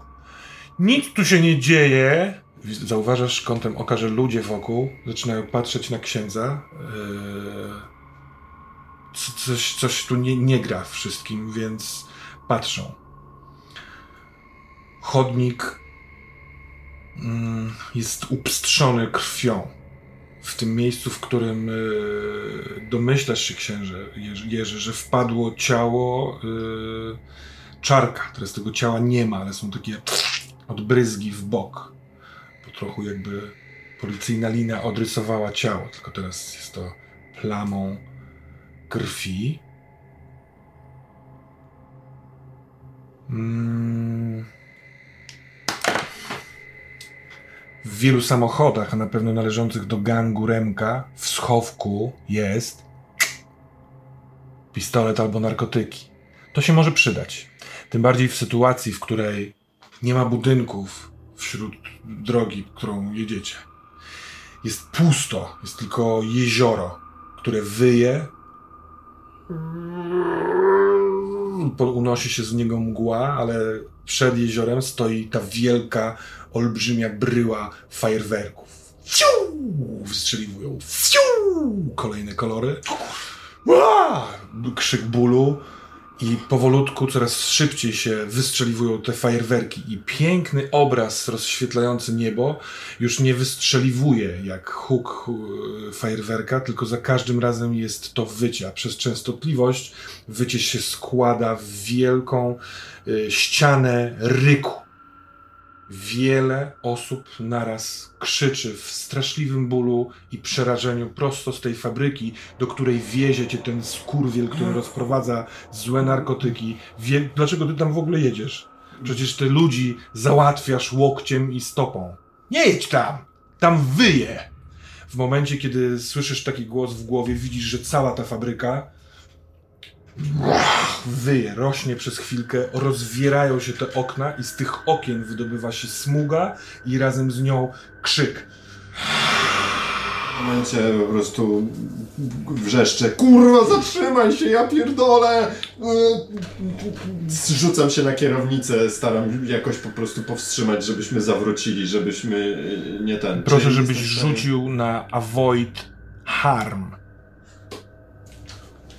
Nic tu się nie dzieje. Zauważasz kątem oka, że ludzie wokół zaczynają patrzeć na księdza. Co- Coś, coś tu nie, nie gra wszystkim, więc patrzą. Chodnik mm, jest upstrzony krwią w tym miejscu, w którym y, domyślasz się, księże Jerzy, że wpadło ciało y, czarka. Teraz tego ciała nie ma, ale są takie odbryzgi w bok. Po trochu jakby policyjna lina odrysowała ciało, tylko teraz jest to plamą krwi. Mm. W wielu samochodach, a na pewno należących do gangu Remka, w schowku jest pistolet albo narkotyki. To się może przydać. Tym bardziej w sytuacji, w której nie ma budynków wśród drogi, którą jedziecie. Jest pusto, jest tylko jezioro, które wyje. Unosi się z niego mgła, ale przed jeziorem stoi ta wielka, olbrzymia bryła fajerwerków. Fiu! Wystrzeliwują. Fiu! Kolejne kolory. Ua! Krzyk bólu. I powolutku, coraz szybciej się wystrzeliwują te fajerwerki. I piękny obraz rozświetlający niebo już nie wystrzeliwuje jak huk fajerwerka, tylko za każdym razem jest to wycie. A przez częstotliwość wycie się składa w wielką e, ścianę ryku. Wiele osób naraz krzyczy w straszliwym bólu i przerażeniu prosto z tej fabryki, do której wiezie cię ten skurwiel, który <gasps> rozprowadza złe narkotyki. Wie... Dlaczego ty tam w ogóle jedziesz? Przecież ty ludzi załatwiasz łokciem i stopą. Nie jedź tam! Tam wyje! W momencie, kiedy słyszysz taki głos w głowie, widzisz, że cała ta fabryka wyje, rośnie przez chwilkę, rozwierają się te okna i z tych okien wydobywa się smuga i razem z nią krzyk. W momencie po prostu wrzeszczę, kurwa zatrzymaj się, ja pierdolę! Zrzucam się na kierownicę, staram jakoś po prostu powstrzymać, żebyśmy zawrócili, żebyśmy y, nie ten... Proszę, żebyś rzucił na avoid harm.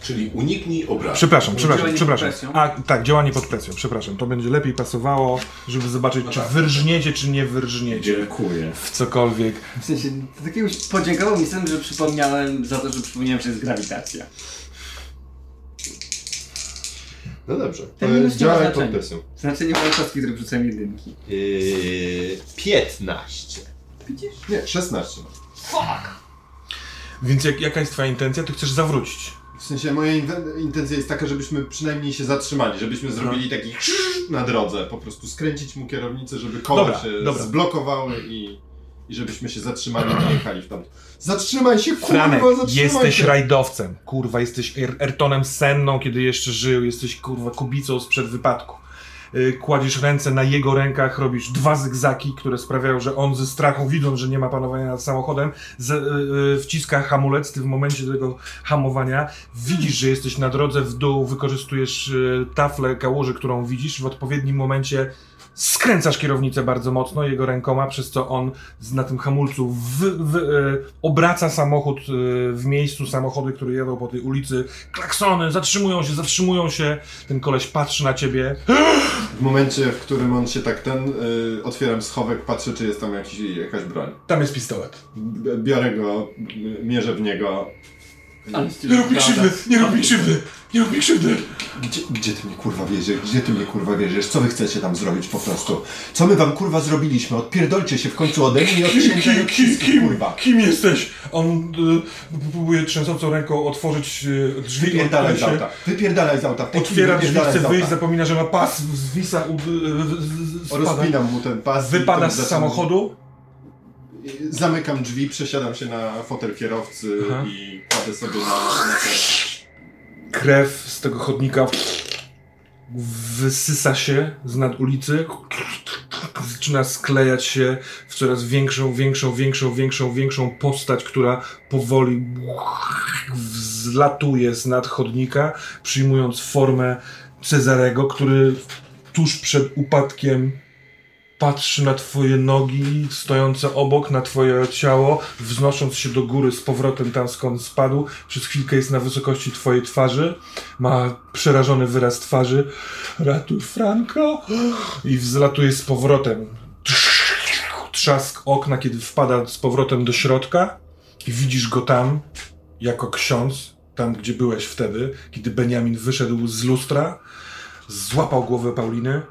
Czyli uniknij obrazu. Przepraszam, przepraszam, przepraszam. A tak, działanie pod presją, przepraszam. To będzie lepiej pasowało, żeby zobaczyć, No czy tak. wyrżniecie, czy nie wyrżniecie Dziękuję. w cokolwiek. W sensie, to takiego podziękował mi sen, że przypomniałem za to, że przypomniałem, że jest grawitacja. No dobrze. Ten Działaj pod presją. Znaczy nie ma kostki, które wrzucałem jedynki. Yy, 15. Widzisz? Nie, 16. Fuck! Więc jak, jaka jest twoja intencja? Ty chcesz zawrócić. W sensie moja inten- intencja jest taka, żebyśmy przynajmniej się zatrzymali, żebyśmy zrobili taki na drodze, po prostu skręcić mu kierownicę, żeby koła Dobra, się dobra. zblokowały i, i żebyśmy się zatrzymali i nie jechali w tam. Zatrzymaj się, kurwa, Franek, zatrzymaj jesteś się! rajdowcem. Kurwa, jesteś Er- Ayrtonem Senną, kiedy jeszcze żył. Jesteś, kurwa, kubicą sprzed wypadku. Yy, Kładziesz ręce na jego rękach, robisz dwa zygzaki, które sprawiają, że on ze strachu, widząc, że nie ma panowania nad samochodem, z, yy, wciska hamulec. Ty w momencie tego hamowania widzisz, że jesteś na drodze w dół, wykorzystujesz taflę kałuży, którą widzisz. W odpowiednim momencie skręcasz kierownicę bardzo mocno jego rękoma, przez co on na tym hamulcu w, w, e, obraca samochód e, w miejscu, samochody, które jadą po tej ulicy, klaksony, zatrzymują się, zatrzymują się, ten koleś patrzy na ciebie, W momencie, w którym on się tak ten, y, otwieram schowek, patrzę, czy jest tam jakiś, jakaś broń. tam jest pistolet. B- Biorę go, mierzę w niego. Ale Nie rób mi krzywdy, nie rób mi krzywdy, nie rób mi krzywdy. Gdzie, gdzie ty mnie kurwa wieziesz? Gdzie ty mnie kurwa wieziesz? Co wy chcecie tam zrobić po prostu? Co my wam kurwa zrobiliśmy? Odpierdolcie się w końcu ode mnie i od księcia i Kim, od kim, wszystkich, kim, kurwa. kim jesteś? On y, próbuje trzęsącą ręką otworzyć y, drzwi, Wypierdalaj z auta. Wypierdalaj z auta. W tej chwili otwiera drzwi, wypierdalaj chce z auta. wyjść, zapomina, że ma pas, zwisa, u, y, y, y, spada. Rozpinam mu ten pas. i Wypada ten z samochodu, Zamykam drzwi, przesiadam się na fotel kierowcy Aha. i kładę sobie na, na krew z tego chodnika wysysa się z nad ulicy, zaczyna sklejać się w coraz większą, większą, większą, większą, większą postać, która powoli wzlatuje z nad chodnika, przyjmując formę Cezarego, który tuż przed upadkiem patrzy na twoje nogi stojące obok, na twoje ciało, wznosząc się do góry z powrotem tam skąd spadł. Przez chwilkę jest na wysokości twojej twarzy. Ma przerażony wyraz twarzy. Ratuj Franko! I wzlatuje z powrotem. Trzask okna, kiedy wpada z powrotem do środka i widzisz go tam, jako ksiądz, tam gdzie byłeś wtedy, kiedy Beniamin wyszedł z lustra, złapał głowę Pauliny,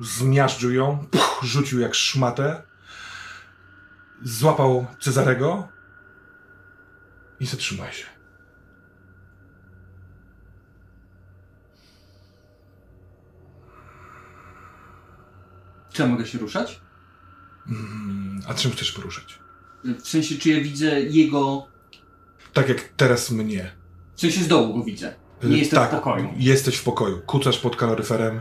zmiażdżył ją, puch, rzucił jak szmatę, złapał Cezarego i zatrzymaj się. Czy ja mogę się ruszać? Mm, A czym chcesz poruszyć? W sensie, czy ja widzę jego... Tak jak teraz mnie. W sensie z dołu go widzę. Nie Y, jestem tak, w pokoju. Jesteś w pokoju. Kucasz pod kaloryferem.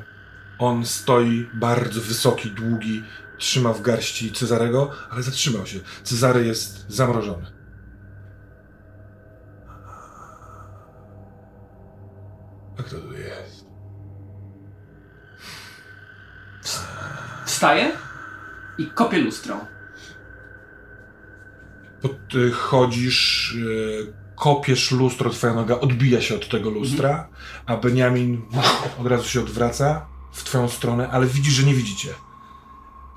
On stoi, bardzo wysoki, długi, trzyma w garści Cezarego, ale zatrzymał się. Cezary jest zamrożony. A kto tu jest? Wstaję i kopię lustro. Podchodzisz, y, kopiesz lustro, twoja noga odbija się od tego lustra, a Beniamin <laughs> od razu się odwraca w twoją stronę, ale widzisz, że nie widzicie.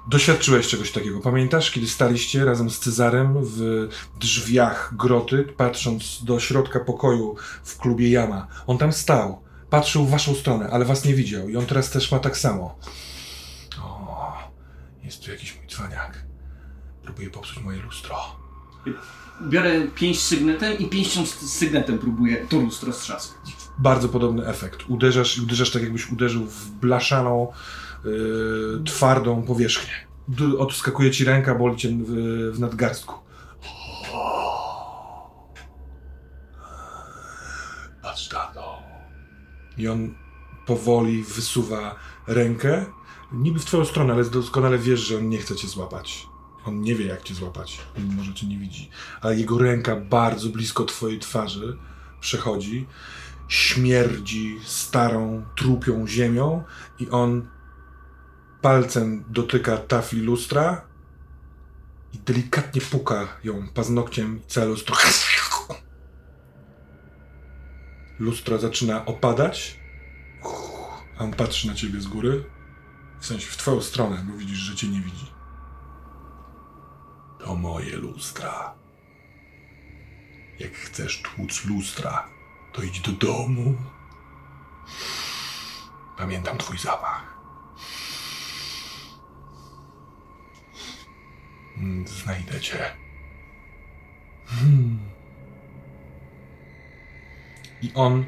Doświadczyłeś czegoś takiego. Pamiętasz, kiedy staliście razem z Cezarem w drzwiach groty, patrząc do środka pokoju w klubie Jama? On tam stał, patrzył w waszą stronę, ale was nie widział i on teraz też ma tak samo. O, jest tu jakiś mój cwaniak. Próbuje popsuć moje lustro. Biorę pięść z sygnetem i pięścią z sygnetem próbuję to lustro strzasnąć. Bardzo podobny efekt. Uderzasz i uderzasz tak, jakbyś uderzył w blaszaną, yy, twardą powierzchnię. D- odskakuje ci ręka, boli cię w, w nadgarstku. To. I on powoli wysuwa rękę, niby w twoją stronę, ale doskonale wiesz, że on nie chce cię złapać. On nie wie, jak cię złapać, mimo że cię nie widzi. Ale jego ręka bardzo blisko twojej twarzy przechodzi śmierdzi starą, trupią ziemią i on palcem dotyka tafli lustra i delikatnie puka ją paznokciem i całe lustro. Lustro zaczyna opadać, a on patrzy na ciebie z góry, w sensie w twoją stronę, bo widzisz, że cię nie widzi. To moje lustra. Jak chcesz tłuc lustra, to idź do domu. Pamiętam twój zapach. Mm, Znajdę cię. Hmm. I on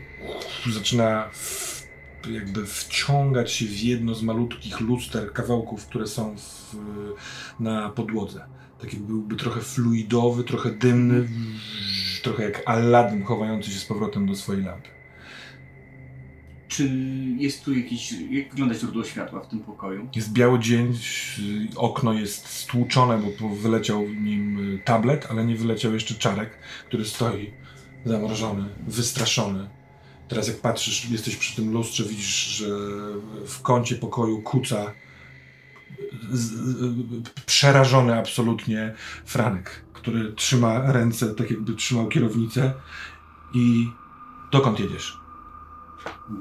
zaczyna w, jakby wciągać się w jedno z malutkich luster, kawałków, które są w, na podłodze. Tak jakby byłby trochę fluidowy, trochę dymny, trochę jak Aladdin chowający się z powrotem do swojej lampy. Czy jest tu jakiś. Jak wygląda źródło światła w tym pokoju? Jest biały dzień, okno jest stłuczone, bo wyleciał w nim y, tablet, ale nie wyleciał jeszcze czarek, który stoi zamrożony, wystraszony. Teraz jak patrzysz, jesteś przy tym lustrze, widzisz, że w kącie pokoju kuca z, przerażony absolutnie Franek, który trzyma ręce, tak jakby trzymał kierownicę i dokąd jedziesz?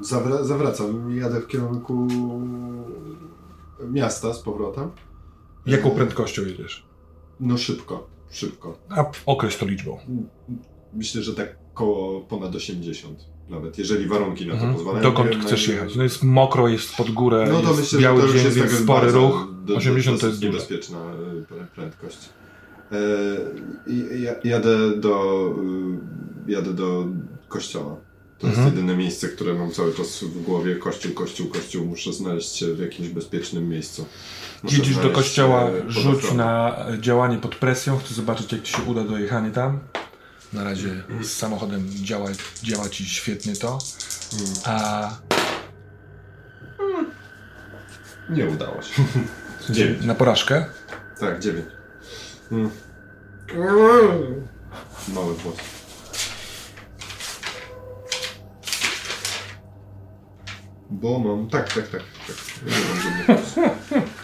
Zawra zawracam jadę w kierunku miasta z powrotem. Jaką prędkością jedziesz? No szybko, szybko. A określ to liczbą. Myślę, że tak koło ponad 80 nawet, jeżeli warunki na to Mhm. pozwalają. Dokąd wiem, chcesz jechać? No jest mokro, jest pod górę, No to jest myślę, że biały to dzień, jest więc spory ruch. do- do- 80 to jest dużo. niebezpieczna y, prędkość. E, jadę do y, jadę do kościoła. To Mhm. jest jedyne miejsce, które mam cały czas w głowie. Kościół, kościół, kościół. Muszę znaleźć się w jakimś bezpiecznym miejscu. Muszę Jedziesz do kościoła, e, rzuć na e, działanie pod presją. Chcę zobaczyć, jak ci się uda dojechanie tam. Na razie z samochodem działa, działa ci świetnie to. Mm. A Nie udało się. <laughs> Dziewięć. na porażkę? Tak, dziewięć. Mm. Mały włos. Bo mam... Tak, tak, tak. tak. Nie mam żadnych.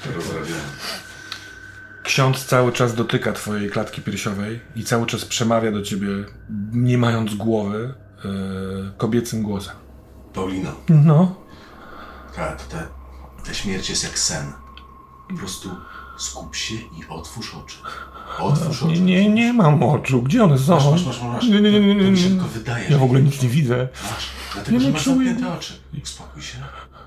<laughs> Rozrabiamy. Ksiądz cały czas dotyka twojej klatki piersiowej i cały czas przemawia do ciebie, nie mając głowy, e, kobiecym głosem. Paulino, No. ta, ta, ta śmierć jest jak sen. Po prostu skup się i otwórz oczy. Otwórz oczy. Nie, nie, nie mam oczu. Gdzie one są? Masz, masz, masz, masz. Nie, nie, nie, nie, To, to mi się nie. tylko wydaje, Ja w ogóle nic nie widzę. Masz, dlatego, Ja że nie masz czuję. zamknięte oczy. Uspokój się,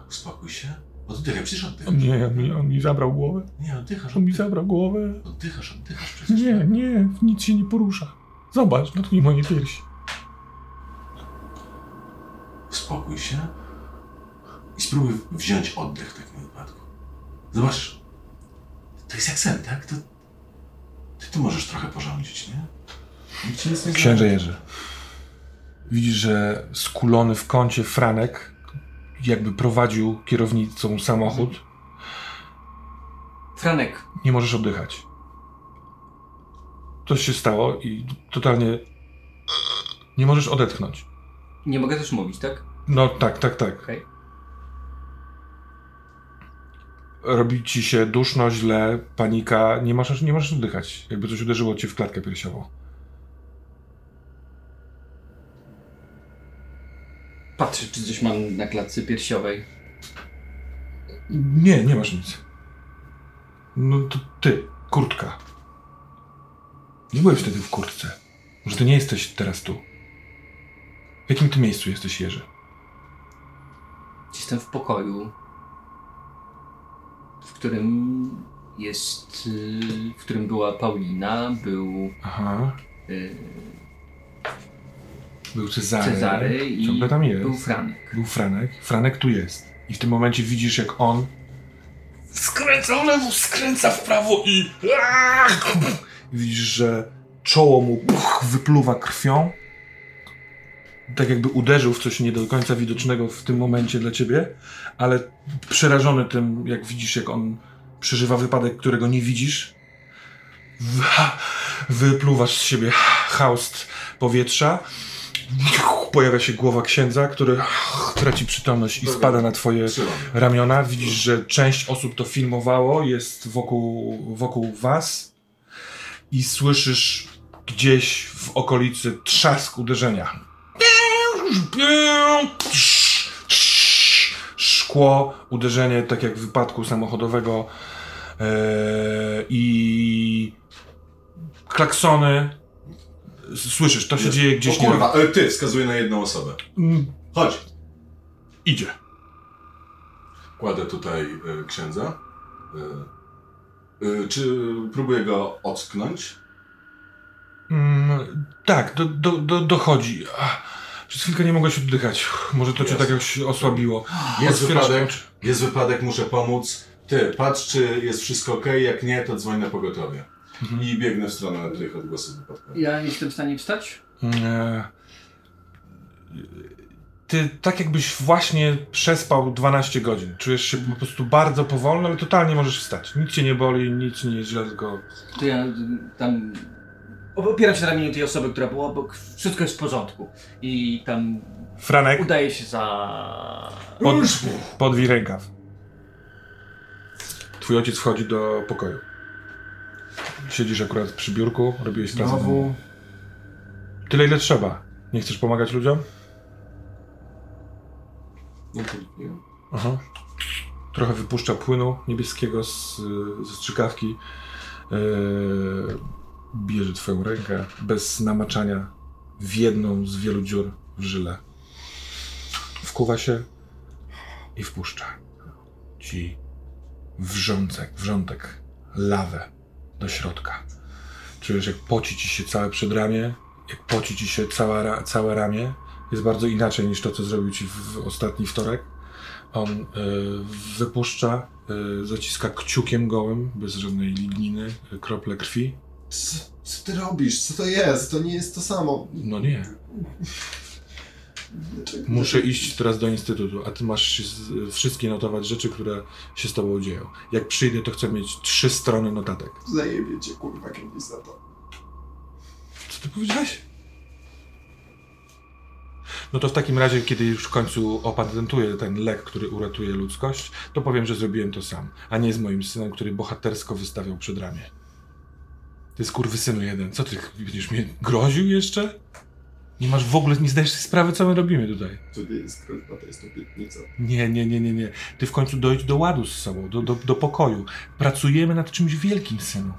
uspokój się. Oddychaj, przecież oddychasz. Nie, on mi, on mi zabrał głowę. Nie, oddychasz, On mi zabrał głowę. Oddychasz, oddychasz przecież. Nie, nie, nic się nie porusza. Zobacz, dotknij moje piersi. Uspokój się i spróbuj wziąć oddech w takim wypadku. Zobacz, to jest jak sen, tak? To, ty tu możesz trochę porządzić, nie? Nic nie Księże. Jerzy. Widzisz, że skulony w kącie Franek jakby prowadził kierownicą samochód. Franek, Nie możesz oddychać. Coś się stało i totalnie nie możesz odetchnąć. nie mogę też mówić, tak? No tak, tak, tak. Okej. Robi ci się duszno, źle, panika, nie możesz, nie możesz oddychać. Jakby coś uderzyło cię w klatkę piersiową. Patrzę, czy coś mam na klatce piersiowej. Nie, nie masz nic. No to ty, kurtka. Nie byłeś wtedy w kurtce. Może ty nie jesteś teraz tu. W jakim ty miejscu jesteś, Jerzy? Jestem w pokoju, w którym jest. w którym była Paulina, był Aha. y, Był Cezary. Cezary i Ciągle tam jest. był Franek. Był Franek. Franek tu jest. I w tym momencie widzisz, jak on skręca w lewo, skręca w prawo i... I widzisz, że czoło mu wypluwa krwią. Tak jakby uderzył w coś nie do końca widocznego w tym momencie dla ciebie, ale przerażony tym, jak widzisz, jak on przeżywa wypadek, którego nie widzisz, wypluwasz z siebie haust powietrza. Pojawia się głowa księdza, który traci przytomność i spada na twoje ramiona. Widzisz, że część osób to filmowało, jest wokół, wokół was i słyszysz gdzieś w okolicy trzask uderzenia. Szkło, uderzenie, tak jak w wypadku samochodowego eee, i klaksony. Słyszysz, to się dzieje gdzieś O kurwa, ty, wskazuję na jedną osobę. Mm, Chodź. Idzie. Kładę tutaj e, księdza. E, e, czy próbuję go ocknąć? Mm, tak, do, do, do, dochodzi. Ach, Przez chwilkę nie mogłeś oddychać. Może to cię Jest. tak jakoś osłabiło. Jest Otwierasz wypadek, oczy. jest wypadek, muszę pomóc. Ty, patrz czy jest wszystko ok, jak nie, to dzwoń na pogotowie. I biegnę w stronę tych odgłosów wypadkowych. Ja nie jestem w stanie wstać? E, Ty tak jakbyś właśnie przespał 12 godzin. Czujesz się po prostu bardzo powolno, ale totalnie możesz wstać. Nic cię nie boli, nic nie jest źle, tylko... To ja y, tam opieram się na ramieniu tej osoby, która była obok. Wszystko jest w porządku. I tam Franek, udaje się za... pod, podwij rękaw. Twój ojciec wchodzi do pokoju. Siedzisz akurat przy biurku, robiłeś pracę. Znowu. Tyle ile trzeba. Nie chcesz pomagać ludziom? Nie. Aha. Trochę wypuszcza płynu niebieskiego z, ze strzykawki. Yy, bierze twoją rękę bez namaczania w jedną z wielu dziur w żyle. Wkuwa się i wpuszcza ci wrzątek, wrzątek, lawę do środka. Czujesz jak poci ci się całe przedramię, jak poci ci się cała, ra- całe ramię. Jest bardzo inaczej niż to, co zrobił ci w, ostatni wtorek. On y, wypuszcza, y, zaciska kciukiem gołym, bez żadnej ligniny, y, krople krwi. Co, co ty robisz? Co to jest? To nie jest to samo. No nie. Muszę iść teraz do instytutu, a ty masz wszystkie notować rzeczy, które się z tobą dzieją. Jak przyjdę, to chcę mieć trzy strony notatek. Zajebie cię kurwa kiedyś za to. Co ty powiedziałeś? No to w takim razie, kiedy już w końcu opatentuję ten lek, który uratuje ludzkość, to powiem, że zrobiłem to sam, a nie z moim synem, który bohatersko wystawiał przed ramię. Ty skurwysynu jeden, co ty będziesz mnie groził jeszcze? Nie masz w ogóle, nie zdajesz sobie sprawy, co my robimy tutaj. To nie jest groźba, to jest obietnica. Nie, nie, nie, nie, nie. Ty w końcu dojdź do ładu z sobą, do, do, do pokoju. Pracujemy nad czymś wielkim, synu.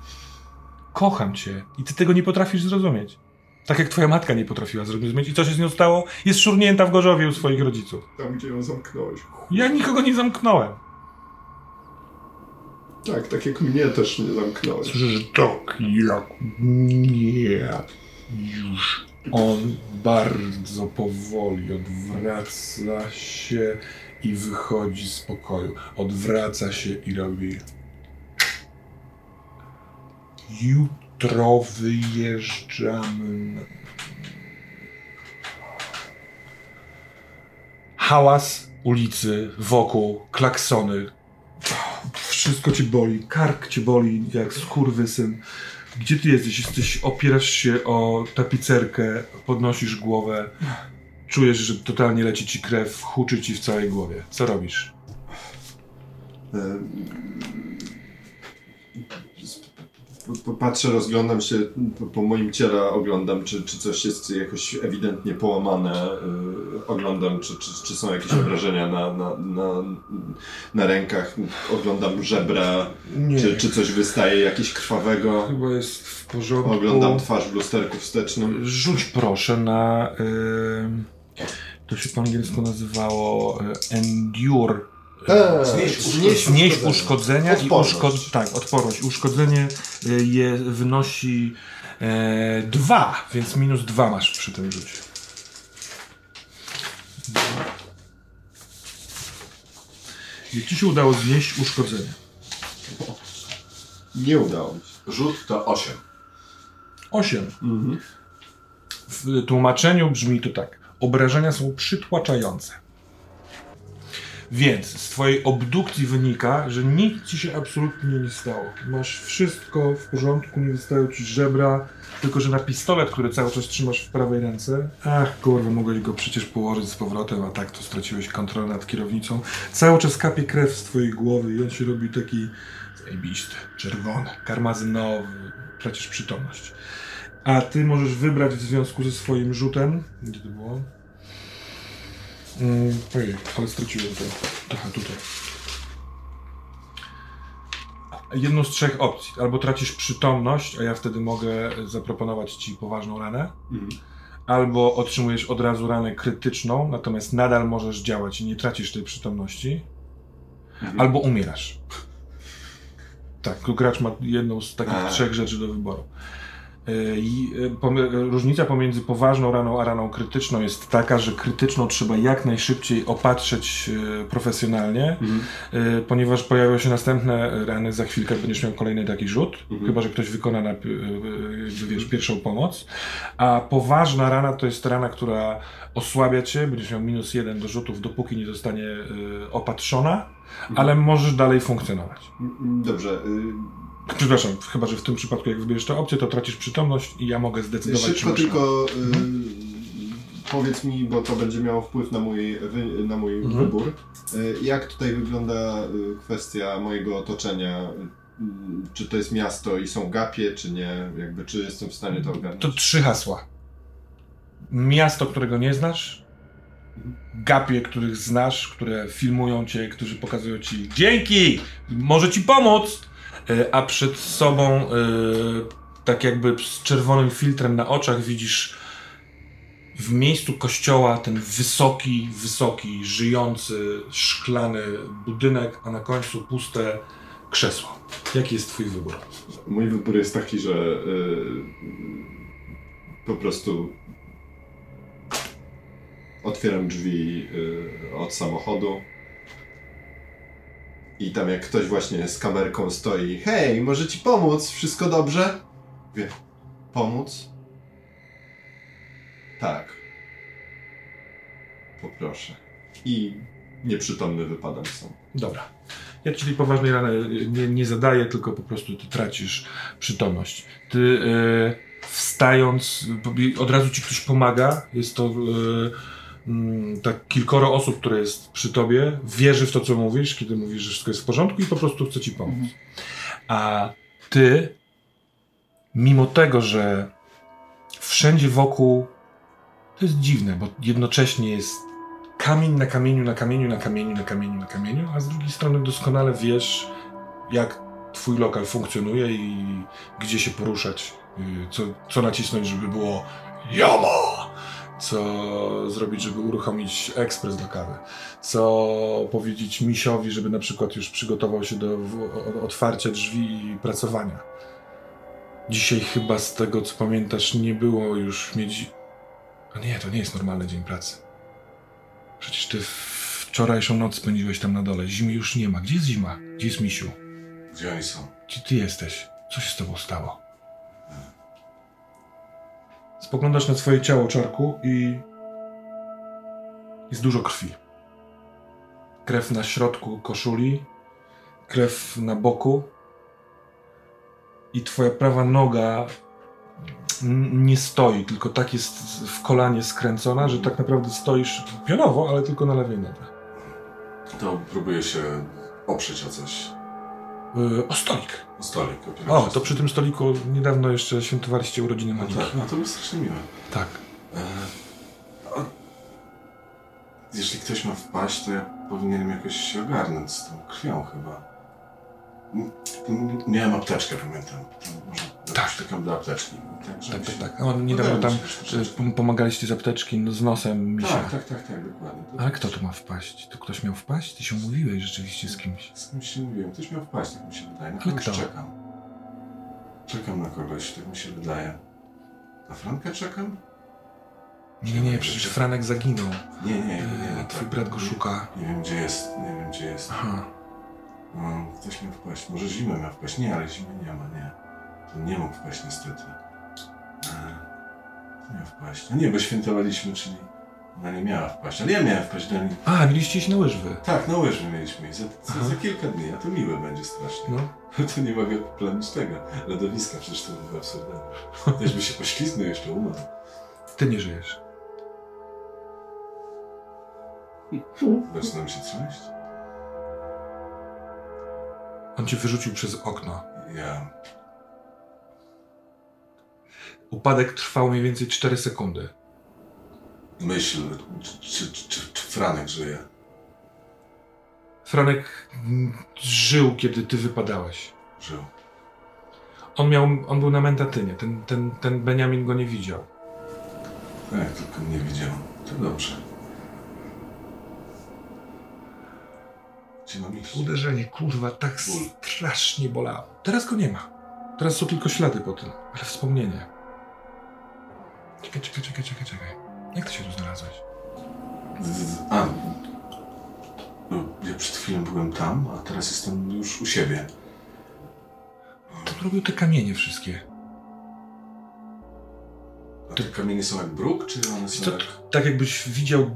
Kocham cię i ty tego nie potrafisz zrozumieć. Tak jak twoja matka nie potrafiła zrozumieć. I co się z nią stało? Jest szurnięta w Gorzowie u swoich rodziców. Tam, gdzie ją zamknąłeś. Ja nikogo nie zamknąłem. Tak, tak jak mnie też nie zamknąłeś. Słyszysz, tak jak nie. Już on bardzo powoli odwraca się i wychodzi z pokoju. Odwraca się i robi. Jutro wyjeżdżamy. Hałas ulicy, wokół, klaksony, wszystko cię boli, kark cię boli jak skurwysyn. Gdzie ty jesteś? Jesteś, opierasz się o tapicerkę, podnosisz głowę, czujesz, że totalnie leci ci krew, huczy ci w całej głowie. Co robisz? Patrzę, rozglądam się po- moim ciele, oglądam, czy, czy coś jest jakoś ewidentnie połamane. y, Oglądam, czy, czy, czy są jakieś obrażenia na, na, na, na rękach. Oglądam żebra, Nie. czy, czy coś wystaje jakieś krwawego. Chyba jest w porządku. Oglądam twarz w lusterku wstecznym. Rzuć proszę na. ym, to się po angielsku nazywało y, Endure. Eee, Znieść znieść Znieść uszkodzenia. uszkodzenia i Odporność. uszkod... tak, odporność. Uszkodzenie y, je wynosi e, dwa, więc minus dwa masz przy tym rzucie. I ci się udało znieść uszkodzenie. Nie udało mi się. Rzut to 8. Osiem. Mhm. W tłumaczeniu brzmi to tak. Obrażenia są przytłaczające. Więc z twojej obdukcji wynika, że nic ci się absolutnie nie stało. Masz wszystko w porządku, nie wystają ci żebra, tylko że na pistolet, który cały czas trzymasz w prawej ręce, ach kurwa, mogłeś go przecież położyć z powrotem, a tak to straciłeś kontrolę nad kierownicą. Cały czas kapie krew z twojej głowy i on się robi taki zajebisty, czerwony, karmazynowy, tracisz przytomność. A ty możesz wybrać w związku ze swoim rzutem. Gdzie to było? Mm, ojej, ale straciłem to. Aha, tutaj. Jedną z trzech opcji. Albo tracisz przytomność, a ja wtedy mogę zaproponować ci poważną ranę. Mhm. Albo otrzymujesz od razu ranę krytyczną, natomiast nadal możesz działać i nie tracisz tej przytomności. Mhm. Albo umierasz. Tak, gracz ma jedną z takich A. trzech rzeczy do wyboru. Y, i, y, pom- różnica pomiędzy poważną raną a raną krytyczną jest taka, że krytyczną trzeba jak najszybciej opatrzeć y, profesjonalnie, y, ponieważ pojawią się następne rany, za chwilkę będziesz miał kolejny taki rzut, chyba że ktoś wykona na, y, y, wiesz, pierwszą pomoc. A poważna rana to jest rana, która osłabia cię, będziesz miał minus jeden do rzutów, dopóki nie zostanie y, opatrzona, ale możesz dalej funkcjonować. Mm, Dobrze. Przepraszam, chyba że w tym przypadku, jak wybierzesz tę opcję, to tracisz przytomność i ja mogę zdecydować, czy Szybko masz- tylko y, powiedz mi, bo to będzie miało wpływ na mój, wy, na mój Mhm. wybór. Y, jak tutaj wygląda y, kwestia mojego otoczenia? Y, czy to jest miasto i są gapie, czy nie? Jakby, czy jestem w stanie to ogarnąć? To trzy hasła. Miasto, którego nie znasz, gapie, których znasz, które filmują cię, którzy pokazują ci dzięki, może ci pomóc, a przed sobą e, tak jakby z czerwonym filtrem na oczach widzisz w miejscu kościoła ten wysoki, wysoki, żyjący, szklany budynek, a na końcu puste krzesło. Jaki jest twój wybór? Mój wybór jest taki, że y, po prostu otwieram drzwi od samochodu i tam jak ktoś właśnie z kamerką stoi, hej, może ci pomóc, wszystko dobrze? Wie, pomóc? Tak. Poproszę. I nieprzytomny wypadam sam. Dobra. Ja tej poważnej rany nie, nie zadaję, tylko po prostu ty tracisz przytomność. Ty e, wstając, od razu ci ktoś pomaga. Jest to mm, tak kilkoro osób, które jest przy tobie, wierzy w to, co mówisz, kiedy mówisz, że wszystko jest w porządku i po prostu chce ci pomóc. A ty, mimo tego, że wszędzie wokół to jest dziwne, bo jednocześnie jest kamień na kamieniu, na kamieniu, na kamieniu, na kamieniu, na kamieniu, a z drugiej strony doskonale wiesz, jak twój lokal funkcjonuje i gdzie się poruszać, y, co, co nacisnąć, żeby było jama, co zrobić, żeby uruchomić ekspres do kawy, co powiedzieć misiowi, żeby na przykład już przygotował się do otwarcia drzwi i pracowania. Dzisiaj chyba z tego, co pamiętasz, nie było już mieć... A nie, to nie jest normalny dzień pracy. Przecież ty wczorajszą noc spędziłeś tam na dole. Zimy już nie ma. Gdzie jest zima? Gdzie jest misiu? Gdzie oni są? Gdzie ty jesteś? Co się z tobą stało? Spoglądasz na swoje ciało, czarku, i jest dużo krwi. Krew na środku koszuli, krew na boku i twoja prawa noga nie stoi, tylko tak jest w kolanie skręcona, że tak naprawdę stoisz pionowo, ale tylko na lewej nodze. To próbuję się oprzeć o coś. Yy, o stolik. O stolik. O, to przy tym stoliku niedawno jeszcze świętowaliście urodziny No Moniki. tak, no to było strasznie miłe. Tak. E, a, jeśli ktoś ma wpaść, to ja powinienem jakoś się ogarnąć z tą krwią chyba. M- Miałem apteczkę, pamiętam. To Może Tak. tak. taką do apteczki. Tak, Tak, tak, się- tak. On niedawno tam się pomagaliście z apteczki no, z nosem misia. Tak, tak, tak, tak, dokładnie. To- Ale kto tu ma wpaść? Tu ktoś miał wpaść? Ty się umówiłeś rzeczywiście z kimś. Z kimś się mówiłem. Ktoś miał wpaść, tak mi się wydaje. Na Ale kto? czekam. Czekam na kogoś, tak mi się wydaje. Na Frankę czekam? Nie, nie, nie, przecież Franek zaginął. Nie, nie, nie. nie, E, nie Twój tak. brat go Nie- szuka. Nie wiem gdzie jest, nie wiem gdzie jest. Aha. No, ktoś miał wpaść. Może zimę miał wpaść. Nie, ale zimy nie ma, nie. Nie mógł wpaść niestety. E, Kto miał wpaść? No nie, bo świętowaliśmy, czyli ona nie miała wpaść. Ale ja miałem wpaść do niej. A, mieliście iść na łyżwy. Tak, na łyżwy mieliśmy. I za, za, za kilka dni, a to miłe będzie strasznie. No. <laughs> To nie mogę planić tego. Lodowiska, przecież to bywa absurdalne. Też by się poślizgnął jeszcze umarł. Ty nie żyjesz. <laughs> Zaczynam się trząść. On cię wyrzucił przez okno. Ja... Upadek trwał mniej więcej 4 sekundy. Myśl, czy, czy, czy, czy Franek żyje. Franek mm, żył, kiedy ty wypadałeś. Żył. On miał, on był na mentatynie. Ten, ten, ten Beniamin go nie widział. Tak, tylko nie widziałem. To dobrze. Gdzie mam iść? Uderzenie, kurwa, tak strasznie bolało. Teraz go nie ma. Teraz są tylko ślady po tym, ale wspomnienie. Czekaj, czekaj, czekaj, czekaj, czekaj. Jak ty się tu znalazłeś? Z- z- A, no, ja przed chwilą byłem tam, a teraz jestem już u siebie. Kto robił te kamienie wszystkie? A te kamienie są jak bruk, czy one są To, jak... tak jakbyś widział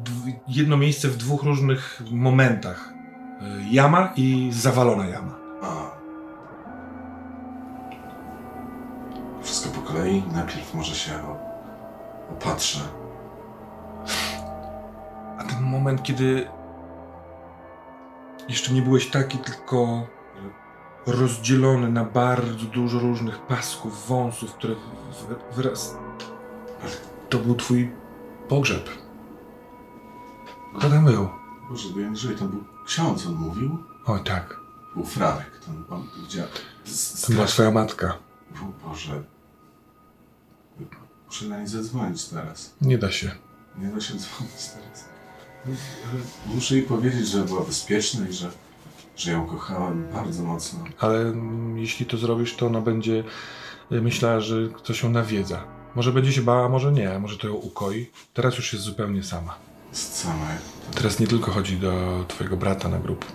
jedno miejsce w dwóch różnych momentach. Y, Jama i zawalona jama. A. Wszystko po kolei. Najpierw może się o- opatrzę. A ten moment, kiedy jeszcze nie byłeś taki, tylko rozdzielony na bardzo dużo różnych pasków, wąsów, które w- wyraz... To był twój pogrzeb. Kto tam był? Boże, bo żyję, to był ksiądz, on mówił. Oj tak, Był Franek, to on widział. to była twoja matka. Boże. Muszę na nie zadzwonić teraz. Nie da się. Nie da się dzwonić teraz. Ale Muszę jej powiedzieć, że była bezpieczna i że, że ją kochałem bardzo mocno. Ale mm, jeśli to zrobisz, to ona będzie y, myślała, że ktoś ją nawiedza. Może będzie się bała, może nie, może to ją ukoi. Teraz już jest zupełnie sama. Jest sama. Teraz nie tylko chodzi do twojego brata na grób.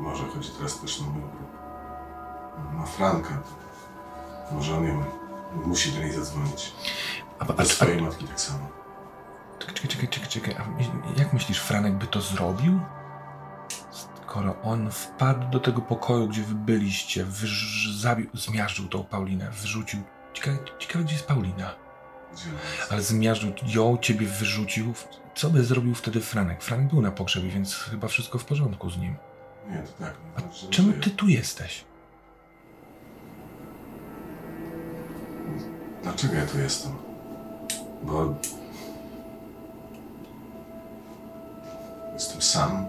Może chodzi teraz też na mój grób. Na Franka. Może on ją musi do niej zadzwonić. A, Do swojej matki tak samo. Czekaj, czekaj, czekaj, czekaj. A jak myślisz, Franek by to zrobił? Skoro on wpadł do tego pokoju, gdzie wy byliście, wyż, zabił, zmiażdżył tą Paulinę, wyrzucił. Ciekawe, ciekawe, gdzie jest Paulina. Gdzie ona jest? Ale zmiażdżył ją, ciebie wyrzucił. Co by zrobił wtedy Franek? Franek był na pogrzebie, więc chyba wszystko w porządku z nim. Nie, to tak. A no, że czemu ty tu jesteś? Dlaczego ja tu jestem? Bo... Jestem sam.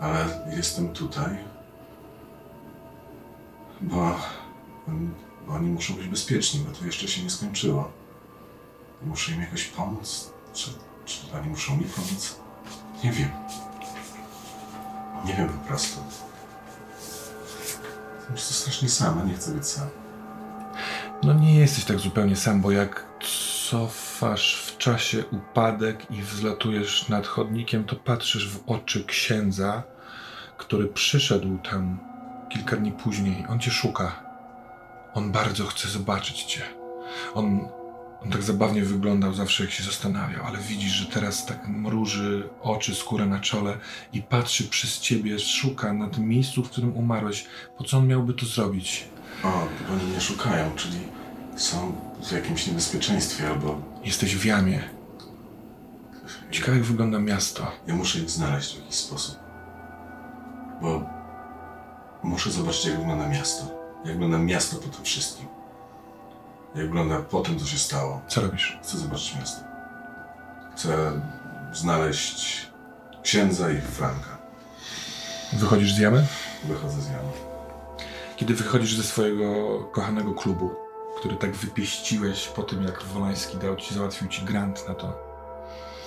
Ale jestem tutaj. Bo... Bo oni muszą być bezpieczni, bo to jeszcze się nie skończyło. Muszę im jakoś pomóc? Czy, czy oni muszą mi pomóc? Nie wiem. Nie wiem po prostu. Jestem strasznie sam, a nie chcę być sam. No nie jesteś tak zupełnie sam, bo jak cofasz w czasie upadek i wzlatujesz nad chodnikiem, to patrzysz w oczy księdza, który przyszedł tam kilka dni później. On cię szuka. On bardzo chce zobaczyć cię. On, on tak zabawnie wyglądał zawsze, jak się zastanawiał, ale widzisz, że teraz tak mruży oczy, skóra na czole i patrzy przez ciebie, szuka na tym miejscu, w którym umarłeś. Po co on miałby to zrobić? O, to oni mnie szukają, czyli są w jakimś niebezpieczeństwie albo Jesteś w jamie. Ciekawe, jak wygląda miasto. ja muszę ich znaleźć w jakiś sposób. Bo muszę zobaczyć, jak wygląda miasto. Jak wygląda miasto po tym wszystkim. Jak wygląda po tym, co się stało. Co robisz? Chcę zobaczyć miasto. Chcę znaleźć księdza i Franka. Wychodzisz z jamy? Wychodzę z jamy. Kiedy wychodzisz ze swojego kochanego klubu, który tak wypieściłeś po tym, jak Wolański dał ci, załatwił ci grant na to.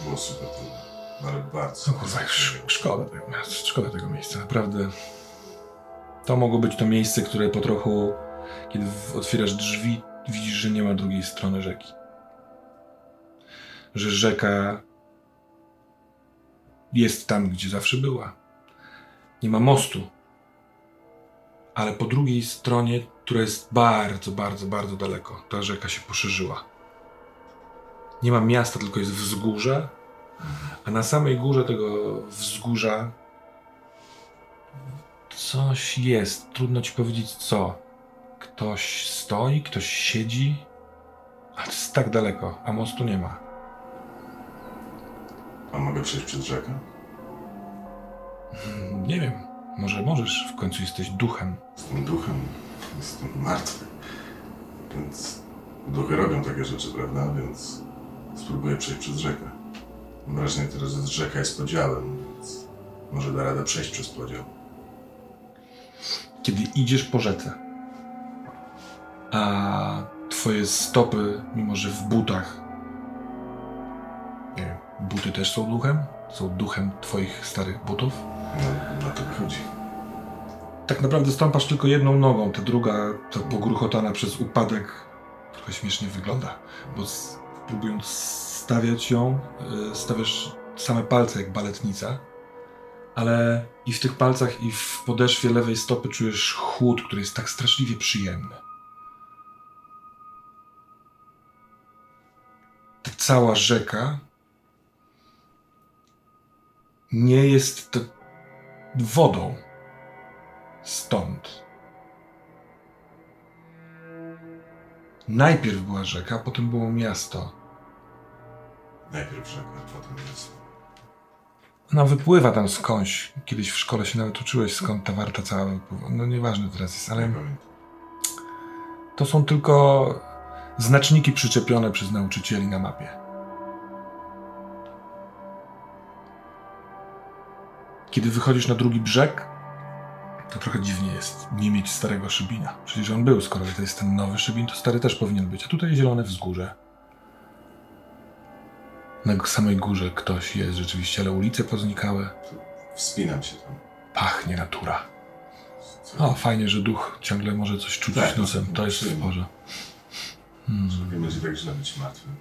Było super trudne. Ale bardzo. No kurwa, sz- szkoda tego szkoda tego miejsca, naprawdę. To mogło być to miejsce, które po trochu, kiedy otwierasz drzwi, widzisz, że nie ma drugiej strony rzeki. Że rzeka jest tam, gdzie zawsze była. Nie ma mostu. Ale po drugiej stronie, która jest bardzo, bardzo, bardzo daleko, ta rzeka się poszerzyła. Nie ma miasta, tylko jest wzgórze, a na samej górze tego wzgórza coś jest. Trudno ci powiedzieć co. Ktoś stoi, ktoś siedzi, a to jest tak daleko, a mostu nie ma. A mogę przejść przez rzekę? Nie wiem, może możesz, w końcu jesteś duchem. Jestem duchem, jestem martwy. Więc duchy robią takie rzeczy, prawda? Więc spróbuję przejść przez rzekę. Mam wrażenie teraz, że rzeka jest podziałem, więc może da radę przejść przez podział. Kiedy idziesz po rzece, a twoje stopy, mimo że w butach, nie wiem, buty też są duchem? Są duchem twoich starych butów? No, na to wychodzi. Tak naprawdę stąpasz tylko jedną nogą, ta druga, ta pogruchotana przez upadek, trochę śmiesznie wygląda, bo s- próbując stawiać ją, y, stawiasz same palce jak baletnica, ale i w tych palcach, i w podeszwie lewej stopy czujesz chłód, który jest tak straszliwie przyjemny. Ta cała rzeka nie jest to wodą stąd. Najpierw była rzeka, potem było miasto. Najpierw rzeka, potem miasto. Ona wypływa tam skądś. Kiedyś w szkole się nawet uczyłeś, skąd ta warta cała wypływa. No nieważne teraz jest, ale to są tylko znaczniki przyczepione przez nauczycieli na mapie. Kiedy wychodzisz na drugi brzeg, to trochę dziwnie jest nie mieć starego szybina. Przecież on był, skoro to jest ten nowy szybin, to stary też powinien być. A tutaj zielone wzgórze. Na samej górze ktoś jest rzeczywiście, ale ulice poznikały. Wspinam się tam. Pachnie natura. O, fajnie, że duch ciągle może coś czuć Tak, nosem. To jest w porze. Nie będzie tak źle być martwym.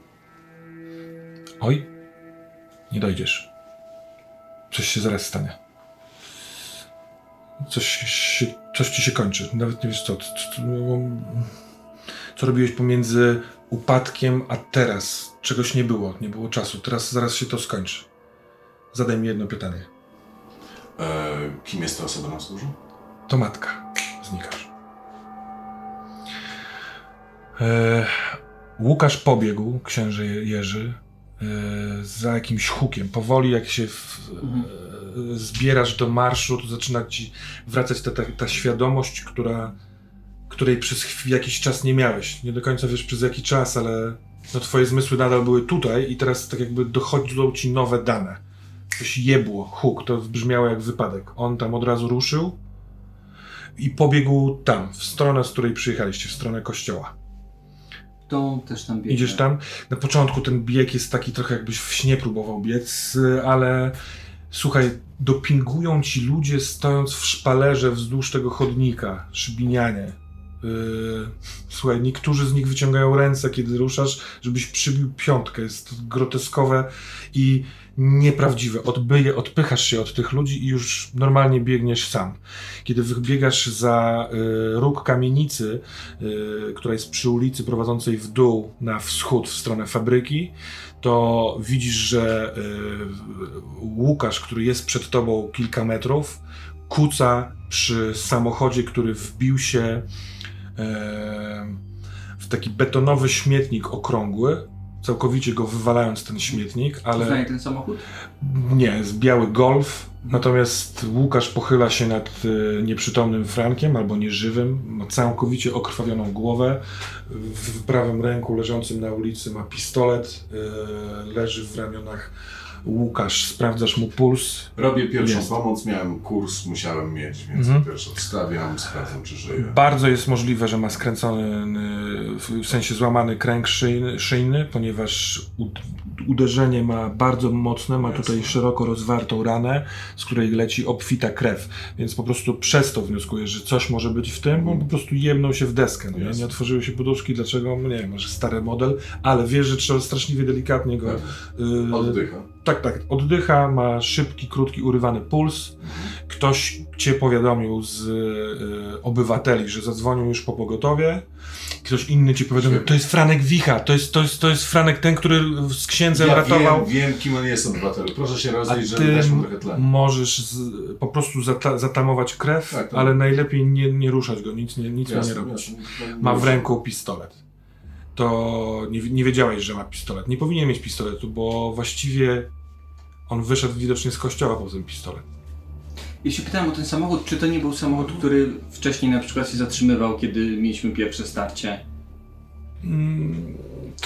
Oj, nie dojdziesz. Coś się zaraz stanie. Coś, się, coś ci się kończy. Nawet nie wiesz co. Co, robiłeś pomiędzy upadkiem a teraz? Czegoś nie było, nie było czasu. Teraz zaraz się to skończy. Zadaj mi jedno pytanie. E, kim jest ta osoba na wzgórzu? To matka. Znikasz. E, Łukasz pobiegł, księże Jerzy, za jakimś hukiem. Powoli jak się w, e, zbierasz do marszu, to zaczyna ci wracać ta, ta, ta świadomość, która, której przez jakiś czas nie miałeś. Nie do końca wiesz przez jaki czas, ale no, twoje zmysły nadal były tutaj i teraz tak jakby dochodzą ci nowe dane. Coś jebło, huk, to brzmiało jak wypadek. On tam od razu ruszył, i pobiegł tam, w stronę, z której przyjechaliście, w stronę kościoła. Też tam. Idziesz tam. Na początku ten bieg jest taki trochę jakbyś w śnie próbował biec, ale słuchaj, dopingują ci ludzie stojąc w szpalerze wzdłuż tego chodnika, szybinianie. Yy, słuchaj, niektórzy z nich wyciągają ręce, kiedy ruszasz, żebyś przybił piątkę. Jest groteskowe i nieprawdziwe. Odbyje, odpychasz się od tych ludzi i już normalnie biegniesz sam. Kiedy wybiegasz za y, róg kamienicy, y, która jest przy ulicy prowadzącej w dół na wschód w stronę fabryki, to widzisz, że y, Łukasz, który jest przed tobą kilka metrów, kuca przy samochodzie, który wbił się e, w taki betonowy śmietnik okrągły, całkowicie go wywalając ten śmietnik, ale... Poznaje ten samochód? Nie, jest biały golf, natomiast Łukasz pochyla się nad e, nieprzytomnym Frankiem, albo nieżywym, ma całkowicie okrwawioną głowę. W prawym ręku leżącym na ulicy ma pistolet, e, leży w ramionach Łukasz, sprawdzasz mu puls. Robię pierwszą Jest. pomoc, miałem kurs, musiałem mieć, więc Mhm. pierwszy odstawiam, sprawdzam czy żyje. Bardzo jest możliwe, że ma skręcony, w sensie złamany kręg szyjny, szyjny ponieważ ud- uderzenie ma bardzo mocne, ma tutaj szeroko rozwartą ranę, z której leci obfita krew, więc po prostu przez to wnioskuję, że coś może być w tym, bo on po prostu jemnął się w deskę. No, nie? Nie otworzyły się poduszki, dlaczego? No Nie wiem, może stary model, ale wiesz, że trzeba straszliwie delikatnie go... y, Oddycha. Tak, tak. Oddycha, ma szybki, krótki, urywany puls. Ktoś cię powiadomił z y, obywateli, że zadzwonił już po pogotowie. Ktoś inny ci powiadomił, to jest Franek Wicha, to jest, to jest, to jest Franek ten, który z księdzem Ja ratował. wiem, wiem, kim on jest obywatelu. Proszę się A rozejść, żeby dać mu trochę tlenu. możesz z, po prostu zata, zatamować krew, Tak, tak. ale najlepiej nie, nie ruszać go, nic, nie, nic mu nie Jasne, robić. jasne. Ma w ręku pistolet. To nie, nie wiedziałeś, że ma pistolet. Nie powinien mieć pistoletu, bo właściwie on wyszedł widocznie z kościoła po ten pistolet. Jeśli pytałem o ten samochód, czy to nie był samochód, który wcześniej na przykład się zatrzymywał, kiedy mieliśmy pierwsze starcie? Mm,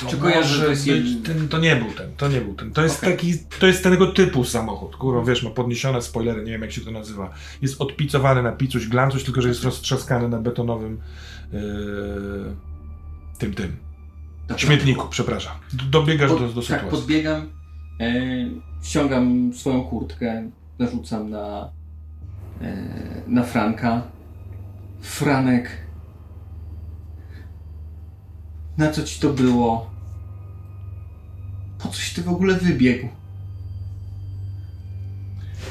to Czy kojarzę, że to jest jed- ten, to nie był ten, to nie był ten. To jest Okej. taki, to jest tego typu samochód. Kurwa, wiesz, ma podniesione spoilery, nie wiem jak się to nazywa. Jest odpicowany na picuś glancuś, tylko że jest roztrzaskany na betonowym yy, tym, tym. Dobra. Śmietniku, przepraszam. Dobiegasz Pod- do, do tak, sytuacji. podbiegam, e, ściągam swoją kurtkę, narzucam na, e, na Franka. Franek. Na co ci to było? Po coś ty w ogóle wybiegł?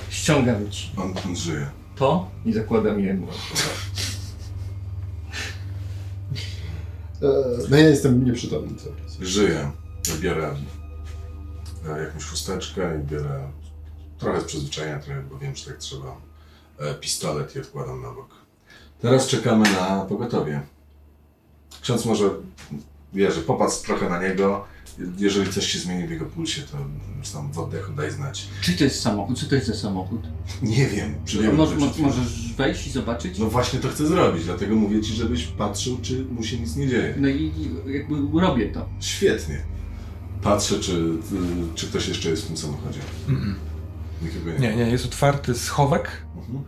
Ściągam ci On, on żyje. to i zakładam jemu. <laughs> E, no ja jestem nieprzytomny cały czas. Żyję. Biorę e, jakąś chusteczkę i biorę trochę z przyzwyczajenia, trochę, bo wiem, że tak trzeba. E, pistolet i odkładam na bok. Teraz czekamy na pogotowie. Ksiądz może, wierzy, popatrz trochę na niego. Jeżeli coś się zmieni w jego pulsie, to tam w oddechu daj znać. Czy to jest samochód? Co to jest za samochód? Nie wiem, przybiegłem może, przed mo- chwilą. możesz wejść i zobaczyć? No właśnie to chcę zrobić, dlatego mówię ci, żebyś patrzył, czy mu się nic nie dzieje. No i jakby robię to. Świetnie. Patrzę, czy, czy ktoś jeszcze jest w tym samochodzie. Nikogo nie, Nie, nie, jest otwarty schowek. Mhm.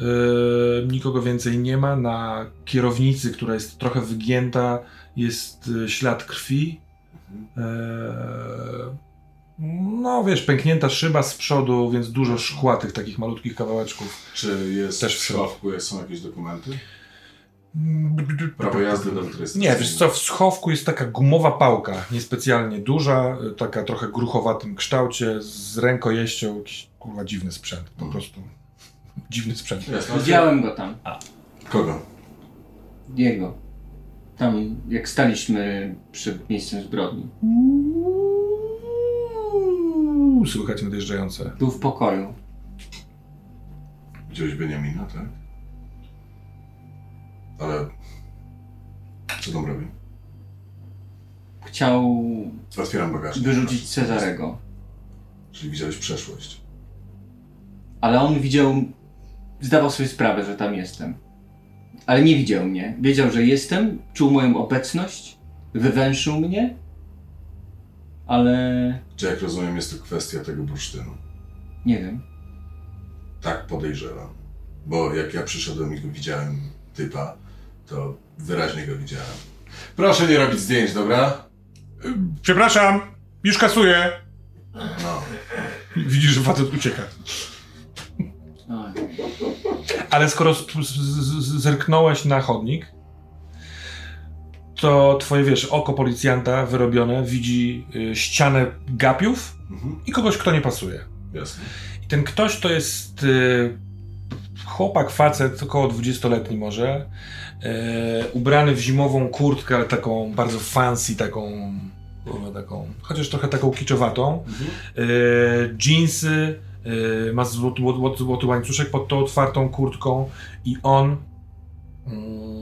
Yy, nikogo więcej nie ma. Na kierownicy, która jest trochę wygięta, jest yy, ślad krwi. Yy, no wiesz, pęknięta szyba z przodu, więc dużo szkła tych takich malutkich kawałeczków. Czy jest Też w schowku, są jakieś dokumenty? Prawo jazdy do. Nie, wiesz co, w schowku jest taka gumowa pałka, niespecjalnie duża, taka trochę gruchowatym kształcie, z rękojeścią, jakiś kurwa dziwny sprzęt, po Mhm. prostu dziwny sprzęt. Jasne. Widziałem go tam. Kogo? Jego. Tam, jak staliśmy przed miejscem zbrodni. Uuu, Słychać nadjeżdżające. Był w pokoju. Widziałeś Beniamina, tak? Ale... Co tam robi? Chciał Otwieram bagażnik. wyrzucić Cezarego. Czyli widziałeś przeszłość. Ale on widział, zdawał sobie sprawę, że tam jestem. Ale nie widział mnie. Wiedział, że jestem, czuł moją obecność, wywęszył mnie, ale Czy jak rozumiem, jest to kwestia tego bursztynu? nie wiem. Tak podejrzewam. Bo jak ja przyszedłem i go widziałem typa, to wyraźnie go widziałem. Proszę nie robić zdjęć, dobra? Przepraszam, już kasuję. No. Widzisz, że facet ucieka. Ale skoro zerknąłeś na chodnik, to twoje, wiesz, oko policjanta wyrobione widzi y, ścianę gapiów Mhm. i kogoś, kto nie pasuje. Jasne. I ten ktoś to jest y, chłopak, facet, około 20-letni może, y, ubrany w zimową kurtkę, ale taką bardzo fancy, taką, taką, chociaż trochę taką kiczowatą. Mhm. Jeansy, y, ma złoty, złoty, złoty łańcuszek pod tą otwartą kurtką i on mm,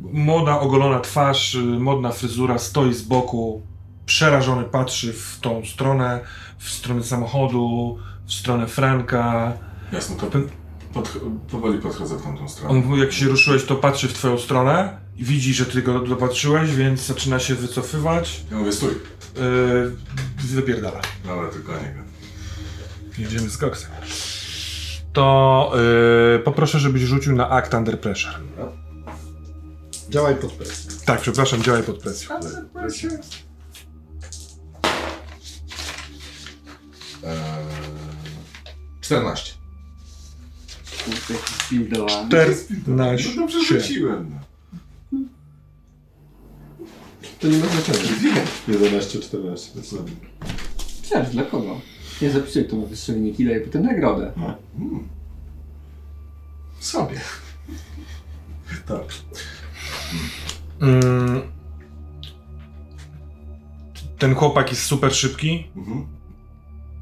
Młoda, ogolona twarz, y, modna fryzura, stoi z boku, przerażony patrzy w tą stronę, w stronę samochodu, w stronę Franka. Jasne, to powoli podchodzę w tamtą stronę. On, jak się ruszyłeś, to patrzy w twoją stronę widzi, że ty go dopatrzyłeś, więc zaczyna się wycofywać. Ja mówię, stój. Yy, wypierdala. Dobra, tylko nie go. Jedziemy z koksem. To yy, poproszę, żebyś rzucił na act under pressure. Działaj pod presją. Tak, przepraszam, działaj pod presją. Eee, 14. Kurde, jakiś buildowany. 14. No dobrze rzuciłem. No. To nie ma znaczenia. 11, 14. To jest Przecież dla kogo? Nie zapisuję to na wystrzelenie killa i potem nagrodę. Mm. Sobie. tak. Mm. Ten chłopak jest super szybki, Mhm.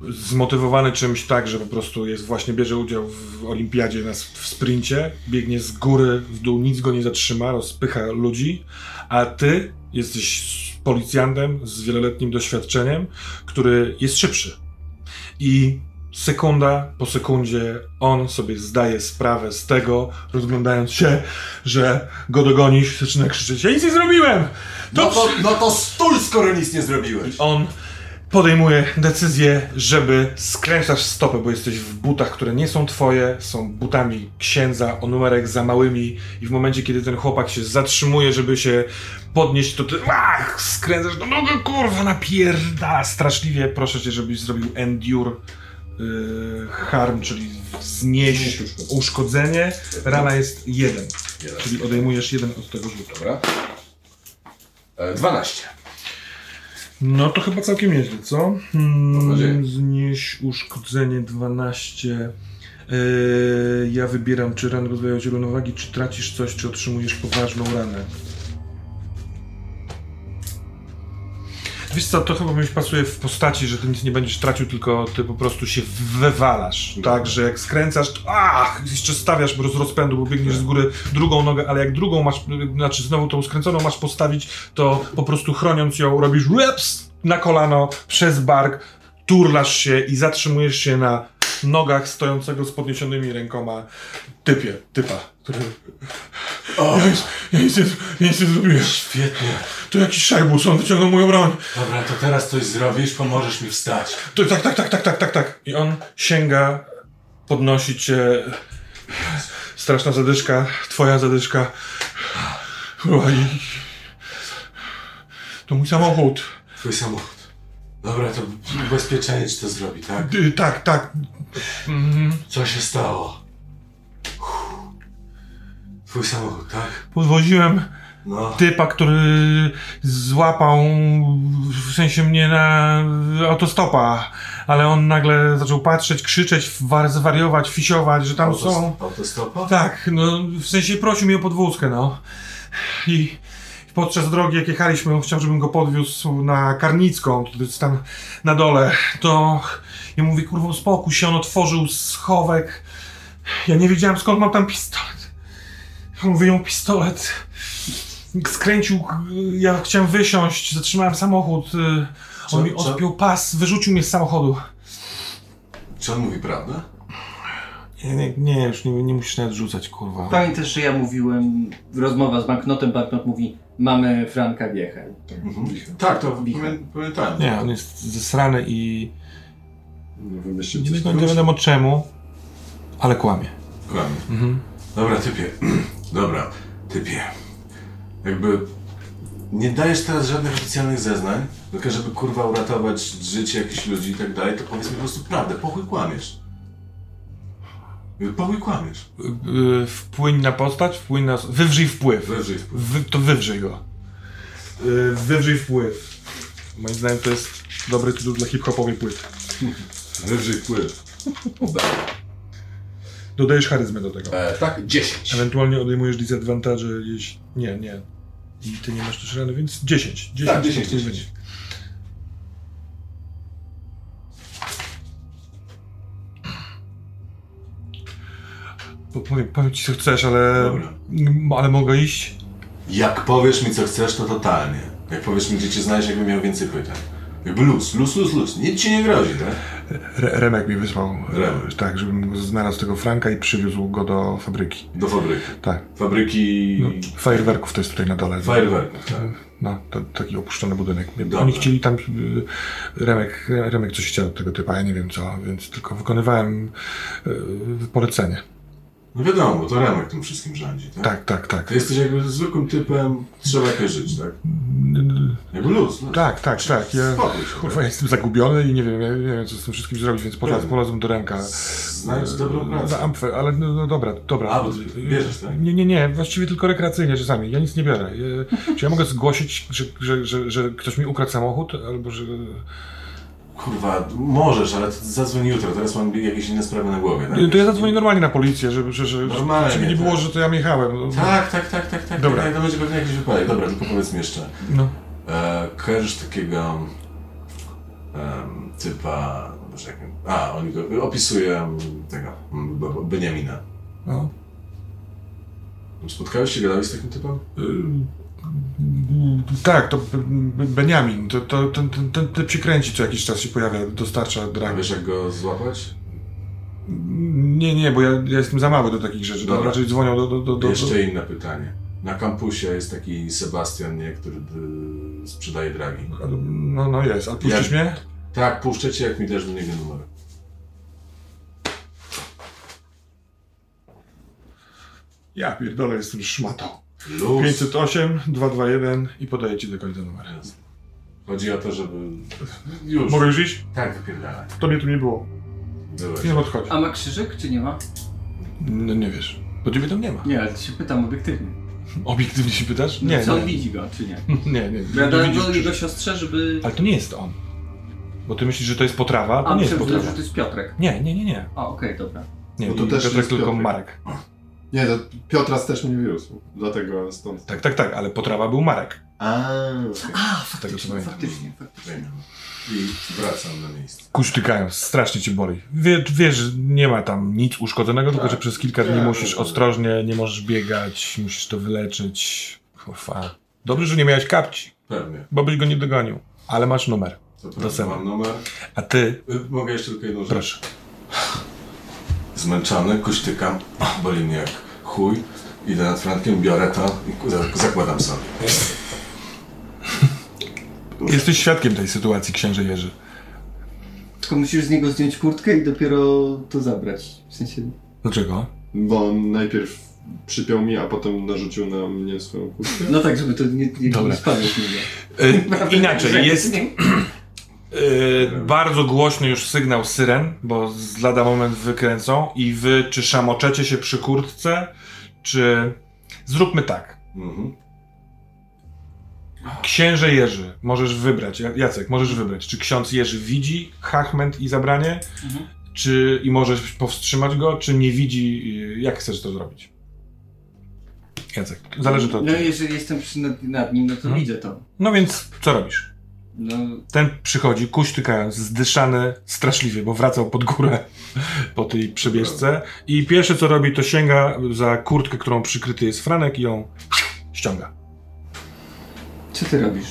Zmotywowany czymś tak, że po prostu jest właśnie bierze udział w olimpiadzie na, w sprincie, biegnie z góry w dół, nic go nie zatrzyma, rozpycha ludzi, a ty jesteś policjantem z wieloletnim doświadczeniem, który jest szybszy. I sekunda po sekundzie on sobie zdaje sprawę z tego, rozglądając się, że go dogonisz, zaczyna krzyczeć, ja nic nie zrobiłem! No to, no to stój, skoro nic nie zrobiłeś. On podejmuje decyzję, żeby skręcasz stopę, bo jesteś w butach, które nie są twoje, są butami księdza o numerek za małymi i w momencie, kiedy ten chłopak się zatrzymuje, żeby się podnieść, to ty ach, skręcasz do nogę, kurwa, napierda straszliwie. Proszę cię, żebyś zrobił endure y, harm, czyli znieść uszkodzenie. Rana jest jeden, Jeden. czyli odejmujesz jeden od tego rzutu. Dobra. E, 12. No to chyba całkiem nieźle, co? Hmm, znieś uszkodzenie 12. Yy, ja wybieram, czy ran rozwijają ci równowagi, czy tracisz coś, czy otrzymujesz poważną ranę. Wiesz co, to chyba mi pasuje w postaci, że ty nic nie będziesz tracił, tylko ty po prostu się wywalasz, tak, że jak skręcasz, to ach, jeszcze stawiasz prostu rozpędu, bo biegniesz z góry drugą nogę, ale jak drugą masz, znaczy znowu tą skręconą masz postawić, to po prostu chroniąc ją robisz reps na kolano, przez bark, turlasz się i zatrzymujesz się na nogach stojącego z podniesionymi rękoma typie, typa, który... O, Ja nic, ja nic, nie, ja nic nie zrobiłem. świetnie. To jakiś szajbus, on wyciągnął moją broń. Dobra, to teraz coś zrobisz, pomożesz mi wstać. To, tak, tak, tak, tak, tak, tak, tak. I on sięga, podnosi cię. Straszna zadyszka, twoja zadyszka. I... To mój samochód. Twój samochód. Dobra, to ubezpieczenie ci to zrobi, tak? Y, tak, tak. Mm, Co się stało? Uff. Twój samochód, tak? podwoziłem No. typa, który złapał w sensie mnie na autostopa, ale on nagle zaczął patrzeć, krzyczeć, war- zwariować, fisiować, że tam Autos- są. Autostopa? Tak, no w sensie prosił mnie o podwózkę, no. I podczas drogi, jak jechaliśmy, on chciał, żebym go podwiózł na Karnicką, to jest tam na dole, to ja mówię, kurwa, spokój się, on otworzył schowek. Ja nie wiedziałem, skąd mam tam pistolet. On wyjął pistolet, skręcił, ja chciałem wysiąść, zatrzymałem samochód, y, Co- on mi co? odpiął pas, wyrzucił mnie z samochodu. Czy on mówi prawdę? Nie, nie, nie już nie, nie musisz nawet rzucać, kurwa. Pamiętasz, że ja mówiłem, rozmowa z banknotem, banknot mówi, mamy Franka Wiechę. Mhm. Tak, to pamię- pamiętałem. Nie, on jest zesrany i No, wymyślił nie, coś nie, nie wiadomo czemu, ale kłamie. Kłamie. Mhm. Dobra, typie. <clears throat> Dobra, typie. Jakby nie dajesz teraz żadnych oficjalnych zeznań, tylko żeby kurwa uratować życie jakichś ludzi i tak dalej, to powiedz mi po prostu prawdę. Pochuj kłamiesz. Pochuj kłamiesz. Yy, wpłyń na postać, wpłyń na... Wywrzyj wpływ. Wyżej wpływ. Wy, to wywrzyj go. Yy, wywrzyj wpływ. Moim zdaniem to jest dobry tytuł dla hip-hopowej płyty. Wyżej wpływ. <laughs> Dodajesz charyzmę do tego. E, tak, 10. Ewentualnie odejmujesz disadvantage, jeśli... Nie, nie. I ty nie masz też rany, więc 10. 10 Tak, 10, to twój 10. Po- Powiem, ci co chcesz, ale... Dobra. Ale mogę iść? Jak powiesz mi co chcesz, to totalnie. Jak powiesz mi gdzie cię znaleźć, jakbym miał więcej pytań. Jakby luz, luz, luz, luz. Nic ci nie grozi, tak? Re Remek mi wysłał, e, Remek. tak, żebym znalazł tego Franka i przywiózł go do fabryki. Do fabryki. Tak. Fabryki No, fajerwerków to jest tutaj na dole. fajerwerków, tak. No, to, taki opuszczony budynek. Dobra. Oni chcieli tam, y, Remek, Remek coś chciał od tego typa, ja nie wiem co, więc tylko wykonywałem y, polecenie. No wiadomo, to Remek tym wszystkim rządzi, tak? Tak, tak, tak. Ty jesteś jakby zwykłym typem, trzeba jakoś żyć, tak? Jakby luz, luz. Tak, tak, tak. Ja, Spokój tak? ja jestem zagubiony i nie wiem, ja nie wiem co z tym wszystkim zrobić, więc Wiem. polazłem do Remka. Znając dobrą Na pracę. Amfę, ale no, no dobra, dobra. A, bo ty bierzesz, tak? Nie, nie, nie, właściwie tylko rekreacyjnie czasami. Ja nic nie biorę. Ja, czy ja mogę zgłosić, że, że, że, że ktoś mi ukradł samochód, albo że... Kurwa, możesz, ale zadzwoń jutro, teraz mam jakieś inne sprawy na głowie, tak? To ja zadzwonię normalnie na policję, żeby, że, że, Normalnie, żeby nie było, tak. że to ja jechałem. No, Tak, tak, tak, tak, tak. Dobra. Tak, to będzie pewnie jakiś wypadek. Dobra, tylko powiedz mi jeszcze. No. E, kojarzysz takiego em, typa, boże, jak, a, oni go, opisuję tego, Beniamina. no. Spotkałeś się, gadałeś z takim typem? Y, Tak, to Beniamin, to, to, ten, ten, ten typ się kręci, co jakiś czas się pojawia, dostarcza dragi. wiesz jak go złapać? Nie, nie, bo ja, ja jestem za mały do takich rzeczy, Dobra. raczej dzwonią do... do, do, do, Jeszcze inne pytanie. Na kampusie jest taki Sebastian, nie, który y, sprzedaje dragi. No, no jest, a puścisz Ja- mnie? Tak, puszczę cię, jak mi też do niego numer. Ja pierdolę, jestem szmatą. Luz. 508, 221 i podaję ci do końca numer. Chodzi o to, żeby... Już. Mogę już iść? Tak, wypierdalaj. To mnie tu nie było. Byłeś. Film odchodzi. A ma krzyżyk, czy nie ma? No nie wiesz. Bo ciebie tam nie ma. Nie, ale się pytam obiektywnie. Obiektywnie się pytasz? Nie, Czy on nie. widzi go, czy nie? <laughs> Nie, nie. Bo ja nie dałem widzisz go jego siostrze, żeby... Ale to nie jest on. Bo ty myślisz, że to jest potrawa, to A, nie jest myślałem, że potrawa. to jest Piotrek. Nie, nie, nie, nie. A, okej, dobra. Nie, Bo to nie, też Piotrek jest tylko Piotrek. Marek. Nie, to Piotras też mnie wiózł, dlatego stąd. Tak, tak, tak, ale potrawa był Marek. A, A, Z tego co faktycznie, faktycznie. I wracam na miejsce. Kusztykając, strasznie cię boli. Wie, wiesz, nie ma tam nic uszkodzonego, tylko Tak. że przez kilka dni Tak. musisz ostrożnie, nie możesz biegać, musisz to wyleczyć. Kurwa. Dobrze, że nie miałeś kapci, Pewnie. bo byś go nie dogonił. Ale masz numer. To Do. Seba. Mam numer. A ty, Mogę jeszcze tylko jedną rzecz? proszę. Zmęczony, kuśtykam, boli mnie jak chuj. Idę nad Frankiem, biorę to i zakładam sobie. <laughs> Jesteś świadkiem tej sytuacji, księże Jerzy. Tylko musisz z niego zdjąć kurtkę i dopiero to zabrać. W sensie... Dlaczego? bo on najpierw przypiął mi, a potem narzucił na mnie swoją kurtkę. No tak, żeby to nie, nie spadło z niego. Y, inaczej, jest Y, bardzo głośny już sygnał syren, bo z lada moment wykręcą i wy czy szamoczecie się przy kurtce, czy... Zróbmy tak. Mhm. Księże Jerzy, możesz wybrać, Ja- Jacek, możesz wybrać, czy ksiądz Jerzy widzi hachment i zabranie, Mhm. czy i możesz powstrzymać go, czy nie widzi, y, jak chcesz to zrobić? Jacek, zależy to od No ciebie. jeżeli jestem przy, nad, nad nim, no to Mhm. widzę to. No więc, co robisz? No, Ten przychodzi, kuśtykając, zdyszany straszliwie, bo wracał pod górę <laughs> po tej przebieżce i pierwsze co robi, to sięga za kurtkę, którą przykryty jest Franek i ją ściąga. co ty robisz?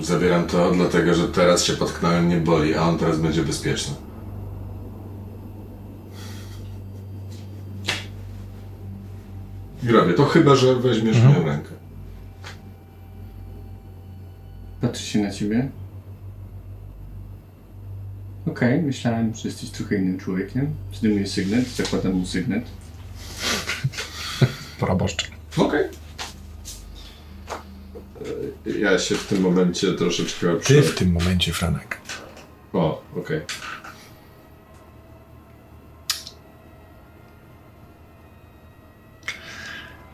Zabieram to, dlatego że teraz się potknąłem, nie boli, a on teraz będzie bezpieczny. I robię to, chyba że weźmiesz Mhm. moją rękę. Patrzy się na ciebie. Okej, myślałem, że jesteś trochę innym człowiekiem. Zdejmuję sygnet, zakładam mu sygnet. <laughs> Proboszcz. Okej. Ja się w tym momencie troszeczkę... Ty w tym momencie, Franek. O, okej.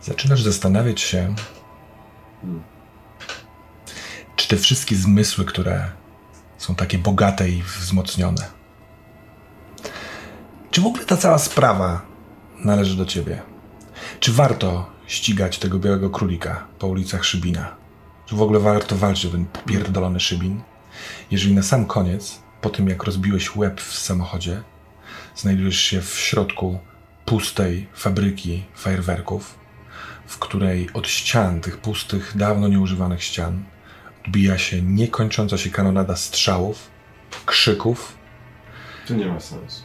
Zaczynasz zastanawiać się, czy te wszystkie zmysły, które są takie bogate i wzmocnione, czy w ogóle ta cała sprawa należy do ciebie? Czy warto ścigać tego białego królika po ulicach Szybina? Czy w ogóle warto walczyć o ten popierdolony Szybin? Jeżeli na sam koniec, po tym jak rozbiłeś łeb w samochodzie, znajdujesz się w środku pustej fabryki fajerwerków, w której od ścian, tych pustych, dawno nieużywanych ścian, odbija się niekończąca się kanonada strzałów, krzyków. To nie ma sensu.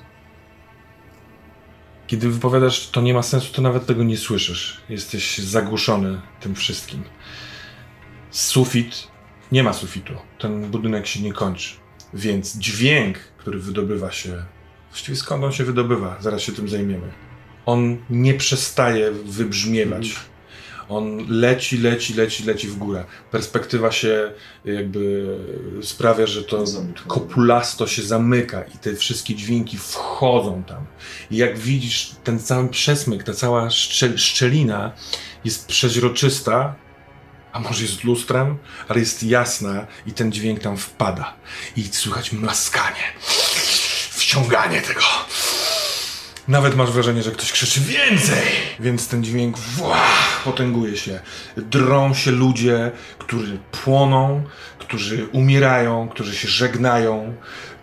Kiedy wypowiadasz, to nie ma sensu, to nawet tego nie słyszysz. Jesteś zagłuszony tym wszystkim. Sufit, nie ma sufitu. Ten budynek się nie kończy. Więc dźwięk, który wydobywa się, właściwie skąd on się wydobywa, zaraz się tym zajmiemy. On nie przestaje wybrzmiewać. On leci, leci, leci, leci w górę. Perspektywa się jakby sprawia, że to kopulasto się zamyka i te wszystkie dźwięki wchodzą tam. I jak widzisz, ten cały przesmyk, ta cała szczel szczelina jest przeźroczysta, a może jest lustrem, ale jest jasna i ten dźwięk tam wpada. I słychać mlaskanie, wciąganie tego. Nawet masz wrażenie, że ktoś krzyczy więcej, więc ten dźwięk wła, potęguje się. Drą się ludzie, którzy płoną, którzy umierają, którzy się żegnają.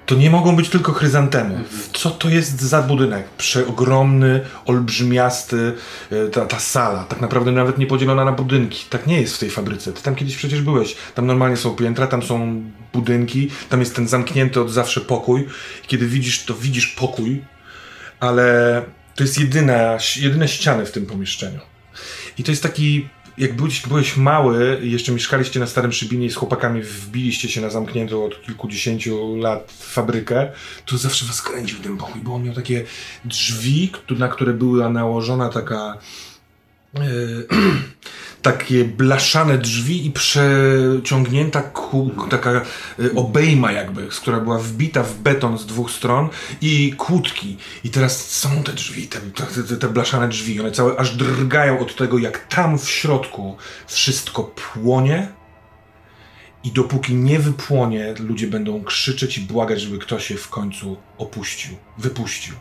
To nie mogą być tylko chryzantemy. Co to jest za budynek? Przeogromny, olbrzymiasty, e, ta, ta sala, tak naprawdę nawet nie podzielona na budynki. Tak nie jest w tej fabryce. Ty tam kiedyś przecież byłeś. Tam normalnie są piętra, tam są budynki, tam jest ten zamknięty od zawsze pokój. Kiedy widzisz, to widzisz pokój, ale to jest jedyna, jedyne ściany w tym pomieszczeniu. I to jest taki, jak byłeś, byłeś mały jeszcze mieszkaliście na Starym Szybinie i z chłopakami wbiliście się na zamkniętą od kilkudziesięciu lat fabrykę, to zawsze was kręcił ten pokój, bo on miał takie drzwi, na które była nałożona taka e, <clears throat> takie blaszane drzwi i przeciągnięta ku, taka y, obejma jakby, z która była wbita w beton z dwóch stron i kłódki. I teraz są te drzwi, te, te, te blaszane drzwi, one całe aż drgają od tego, jak tam w środku wszystko płonie. I dopóki nie wypłonie, ludzie będą krzyczeć i błagać, żeby ktoś je w końcu opuścił, wypuścił.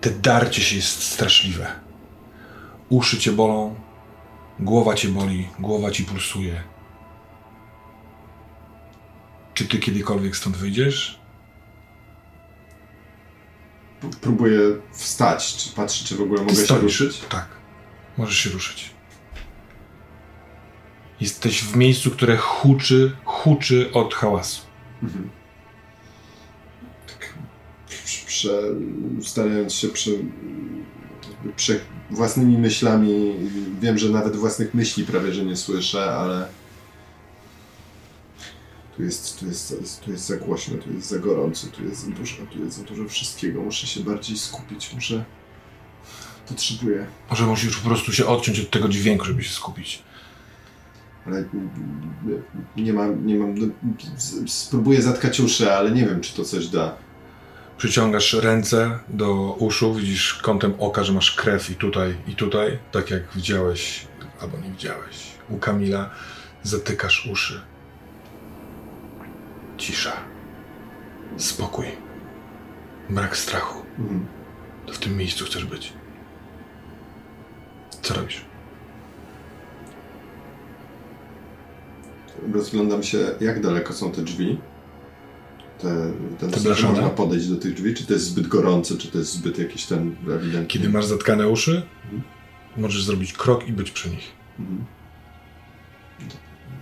Te darcie się jest straszliwe. Uszy cię bolą, głowa cię boli, głowa ci pulsuje. Czy ty kiedykolwiek stąd wyjdziesz? Próbuję wstać, czy patrzę, czy w ogóle mogę się ruszyć. Tak. Możesz się ruszyć. Jesteś w miejscu, które huczy, huczy od hałasu. Mhm. Tak, prze, starając się prze, jakby prze, własnymi myślami, wiem, że nawet własnych myśli prawie, że nie słyszę, ale tu jest, tu jest, tu jest za głośno, tu jest za gorąco, tu jest za dużo, tu jest za dużo wszystkiego. Muszę się bardziej skupić, muszę... Potrzebuję. Może musisz po prostu się odciąć od tego dźwięku, żeby się skupić. Ale nie mam, nie mam, no, spróbuję zatkać uszy, ale nie wiem, czy to coś da. Przyciągasz ręce do uszu, widzisz kątem oka, że masz krew i tutaj, i tutaj, tak jak widziałeś, albo nie widziałeś. U Kamila zatykasz uszy. Cisza. Spokój. Brak strachu. Mhm. To w tym miejscu chcesz być. Co robisz? Rozglądam się, jak daleko są te drzwi. Te, ten, Te czy blaszane? można podejść do tych drzwi, czy to jest zbyt gorące, czy to jest zbyt jakiś ten ewidentny... Kiedy masz zatkane uszy, Mhm. możesz zrobić krok i być przy nich. Mhm.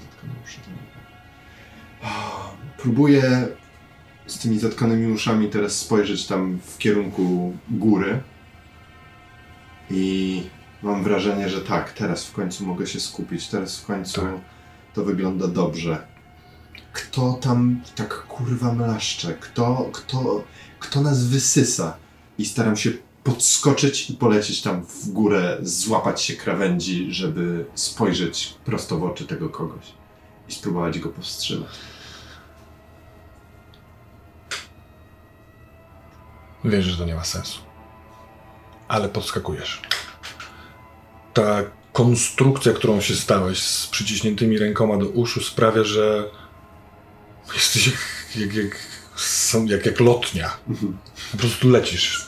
Zatkane uszy, to- Ah, Próbuję z tymi zatkanymi uszami teraz spojrzeć tam w kierunku góry i mam wrażenie, że tak, teraz w końcu mogę się skupić, teraz w końcu Tak. to wygląda dobrze. Kto tam tak kurwa mlaszcze? Kto, kto, kto nas wysysa? I staram się podskoczyć i polecieć tam w górę, złapać się krawędzi, żeby spojrzeć prosto w oczy tego kogoś i spróbować go powstrzymać. Wiesz, że to nie ma sensu. Ale podskakujesz. Ta konstrukcja, którą się stałeś z przyciśniętymi rękoma do uszu sprawia, że jesteś jak, jak, jak, są- jak, jak lotnia. Po prostu lecisz.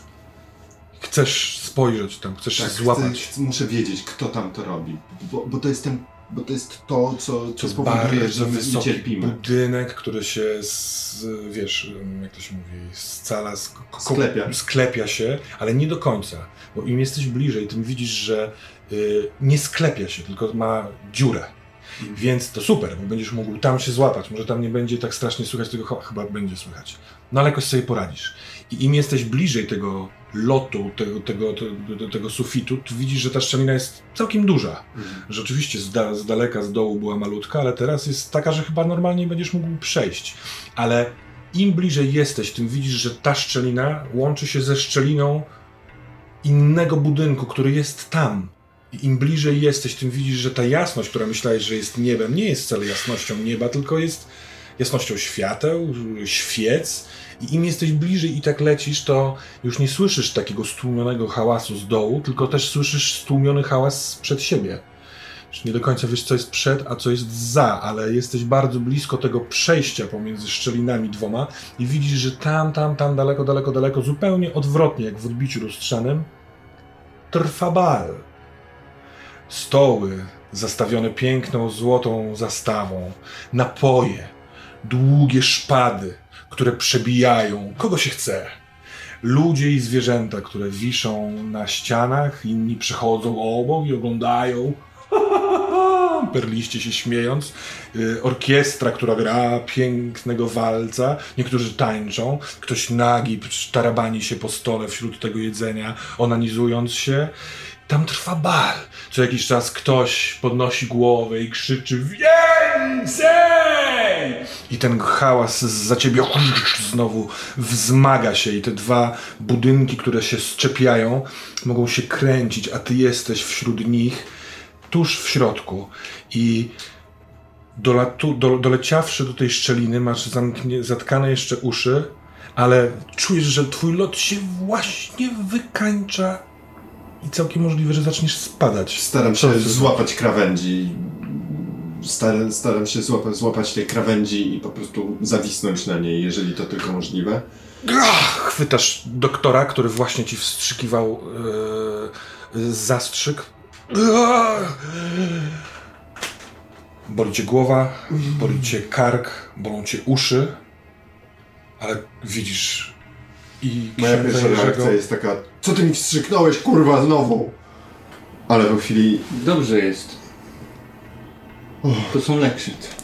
Chcesz spojrzeć tam, chcesz się złapać. Tak, Chcę, muszę wiedzieć, kto tam to robi, bo, bo to jest ten, bo to jest to, co, co To spowoduje, że my cierpimy. budynek, który się, z, wiesz, jak to się mówi, scala, sk- Sklepia. sklepia się, ale nie do końca, bo im jesteś bliżej, tym widzisz, że y, nie sklepia się, tylko ma dziurę. Więc to super, bo będziesz mógł tam się złapać. Może tam nie będzie tak strasznie słychać tego, chyba będzie słychać. No ale jakoś sobie poradzisz. I im jesteś bliżej tego lotu, tego, tego, tego, tego sufitu, to widzisz, że ta szczelina jest całkiem duża. Że oczywiście z, da, z daleka, z dołu była malutka, ale teraz jest taka, że chyba normalnie będziesz mógł przejść. Ale im bliżej jesteś, tym widzisz, że ta szczelina łączy się ze szczeliną innego budynku, który jest tam. I im bliżej jesteś, tym widzisz, że ta jasność, która myślałeś, że jest niebem, nie jest wcale jasnością nieba, tylko jest jasnością świateł, świec. I im jesteś bliżej i tak lecisz, to już nie słyszysz takiego stłumionego hałasu z dołu, tylko też słyszysz stłumiony hałas przed siebie. Już nie do końca wiesz, co jest przed, a co jest za, ale jesteś bardzo blisko tego przejścia pomiędzy szczelinami dwoma i widzisz, że tam, tam, tam, daleko, daleko, daleko, zupełnie odwrotnie, jak w odbiciu lustrzanym, trwa bal. Stoły zastawione piękną, złotą zastawą, napoje, długie szpady, które przebijają kogo się chce. Ludzie i zwierzęta, które wiszą na ścianach, inni przechodzą obok i oglądają. <laughs> Perliście się śmiejąc. Y, Orkiestra, która gra pięknego walca. Niektórzy tańczą. Ktoś nagi tarabani się po stole wśród tego jedzenia, onanizując się. Tam trwa bal. Co jakiś czas ktoś podnosi głowę i krzyczy! Więcej! I ten hałas za ciebie znowu wzmaga się i te dwa budynki, które się szczepiają, mogą się kręcić, a ty jesteś wśród nich, tuż w środku. I dolatu, do, doleciawszy do tej szczeliny, masz zamknie, zatkane jeszcze uszy, ale czujesz, że twój lot się właśnie wykańcza i całkiem możliwe, że zaczniesz spadać. Staram się złapać krawędzi. Staram, staram się złapać, złapać tej krawędzi i po prostu zawisnąć na niej, jeżeli to tylko możliwe. Ach, chwytasz doktora, który właśnie ci wstrzykiwał e, zastrzyk. Ach. Boli cię głowa, boli cię kark, bolą cię uszy, ale widzisz i Moja pierwsza reakcja jest taka, co ty mi wstrzyknąłeś, kurwa, znowu? Ale po chwili Dobrze jest. To są lekrzyt.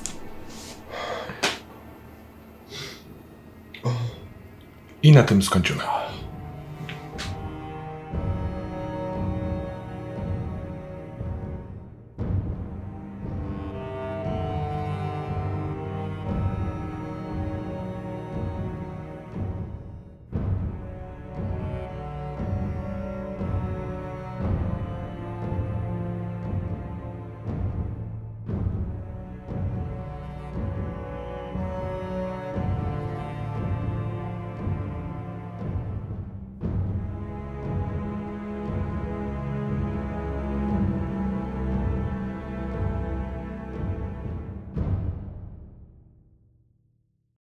I na tym skończymy.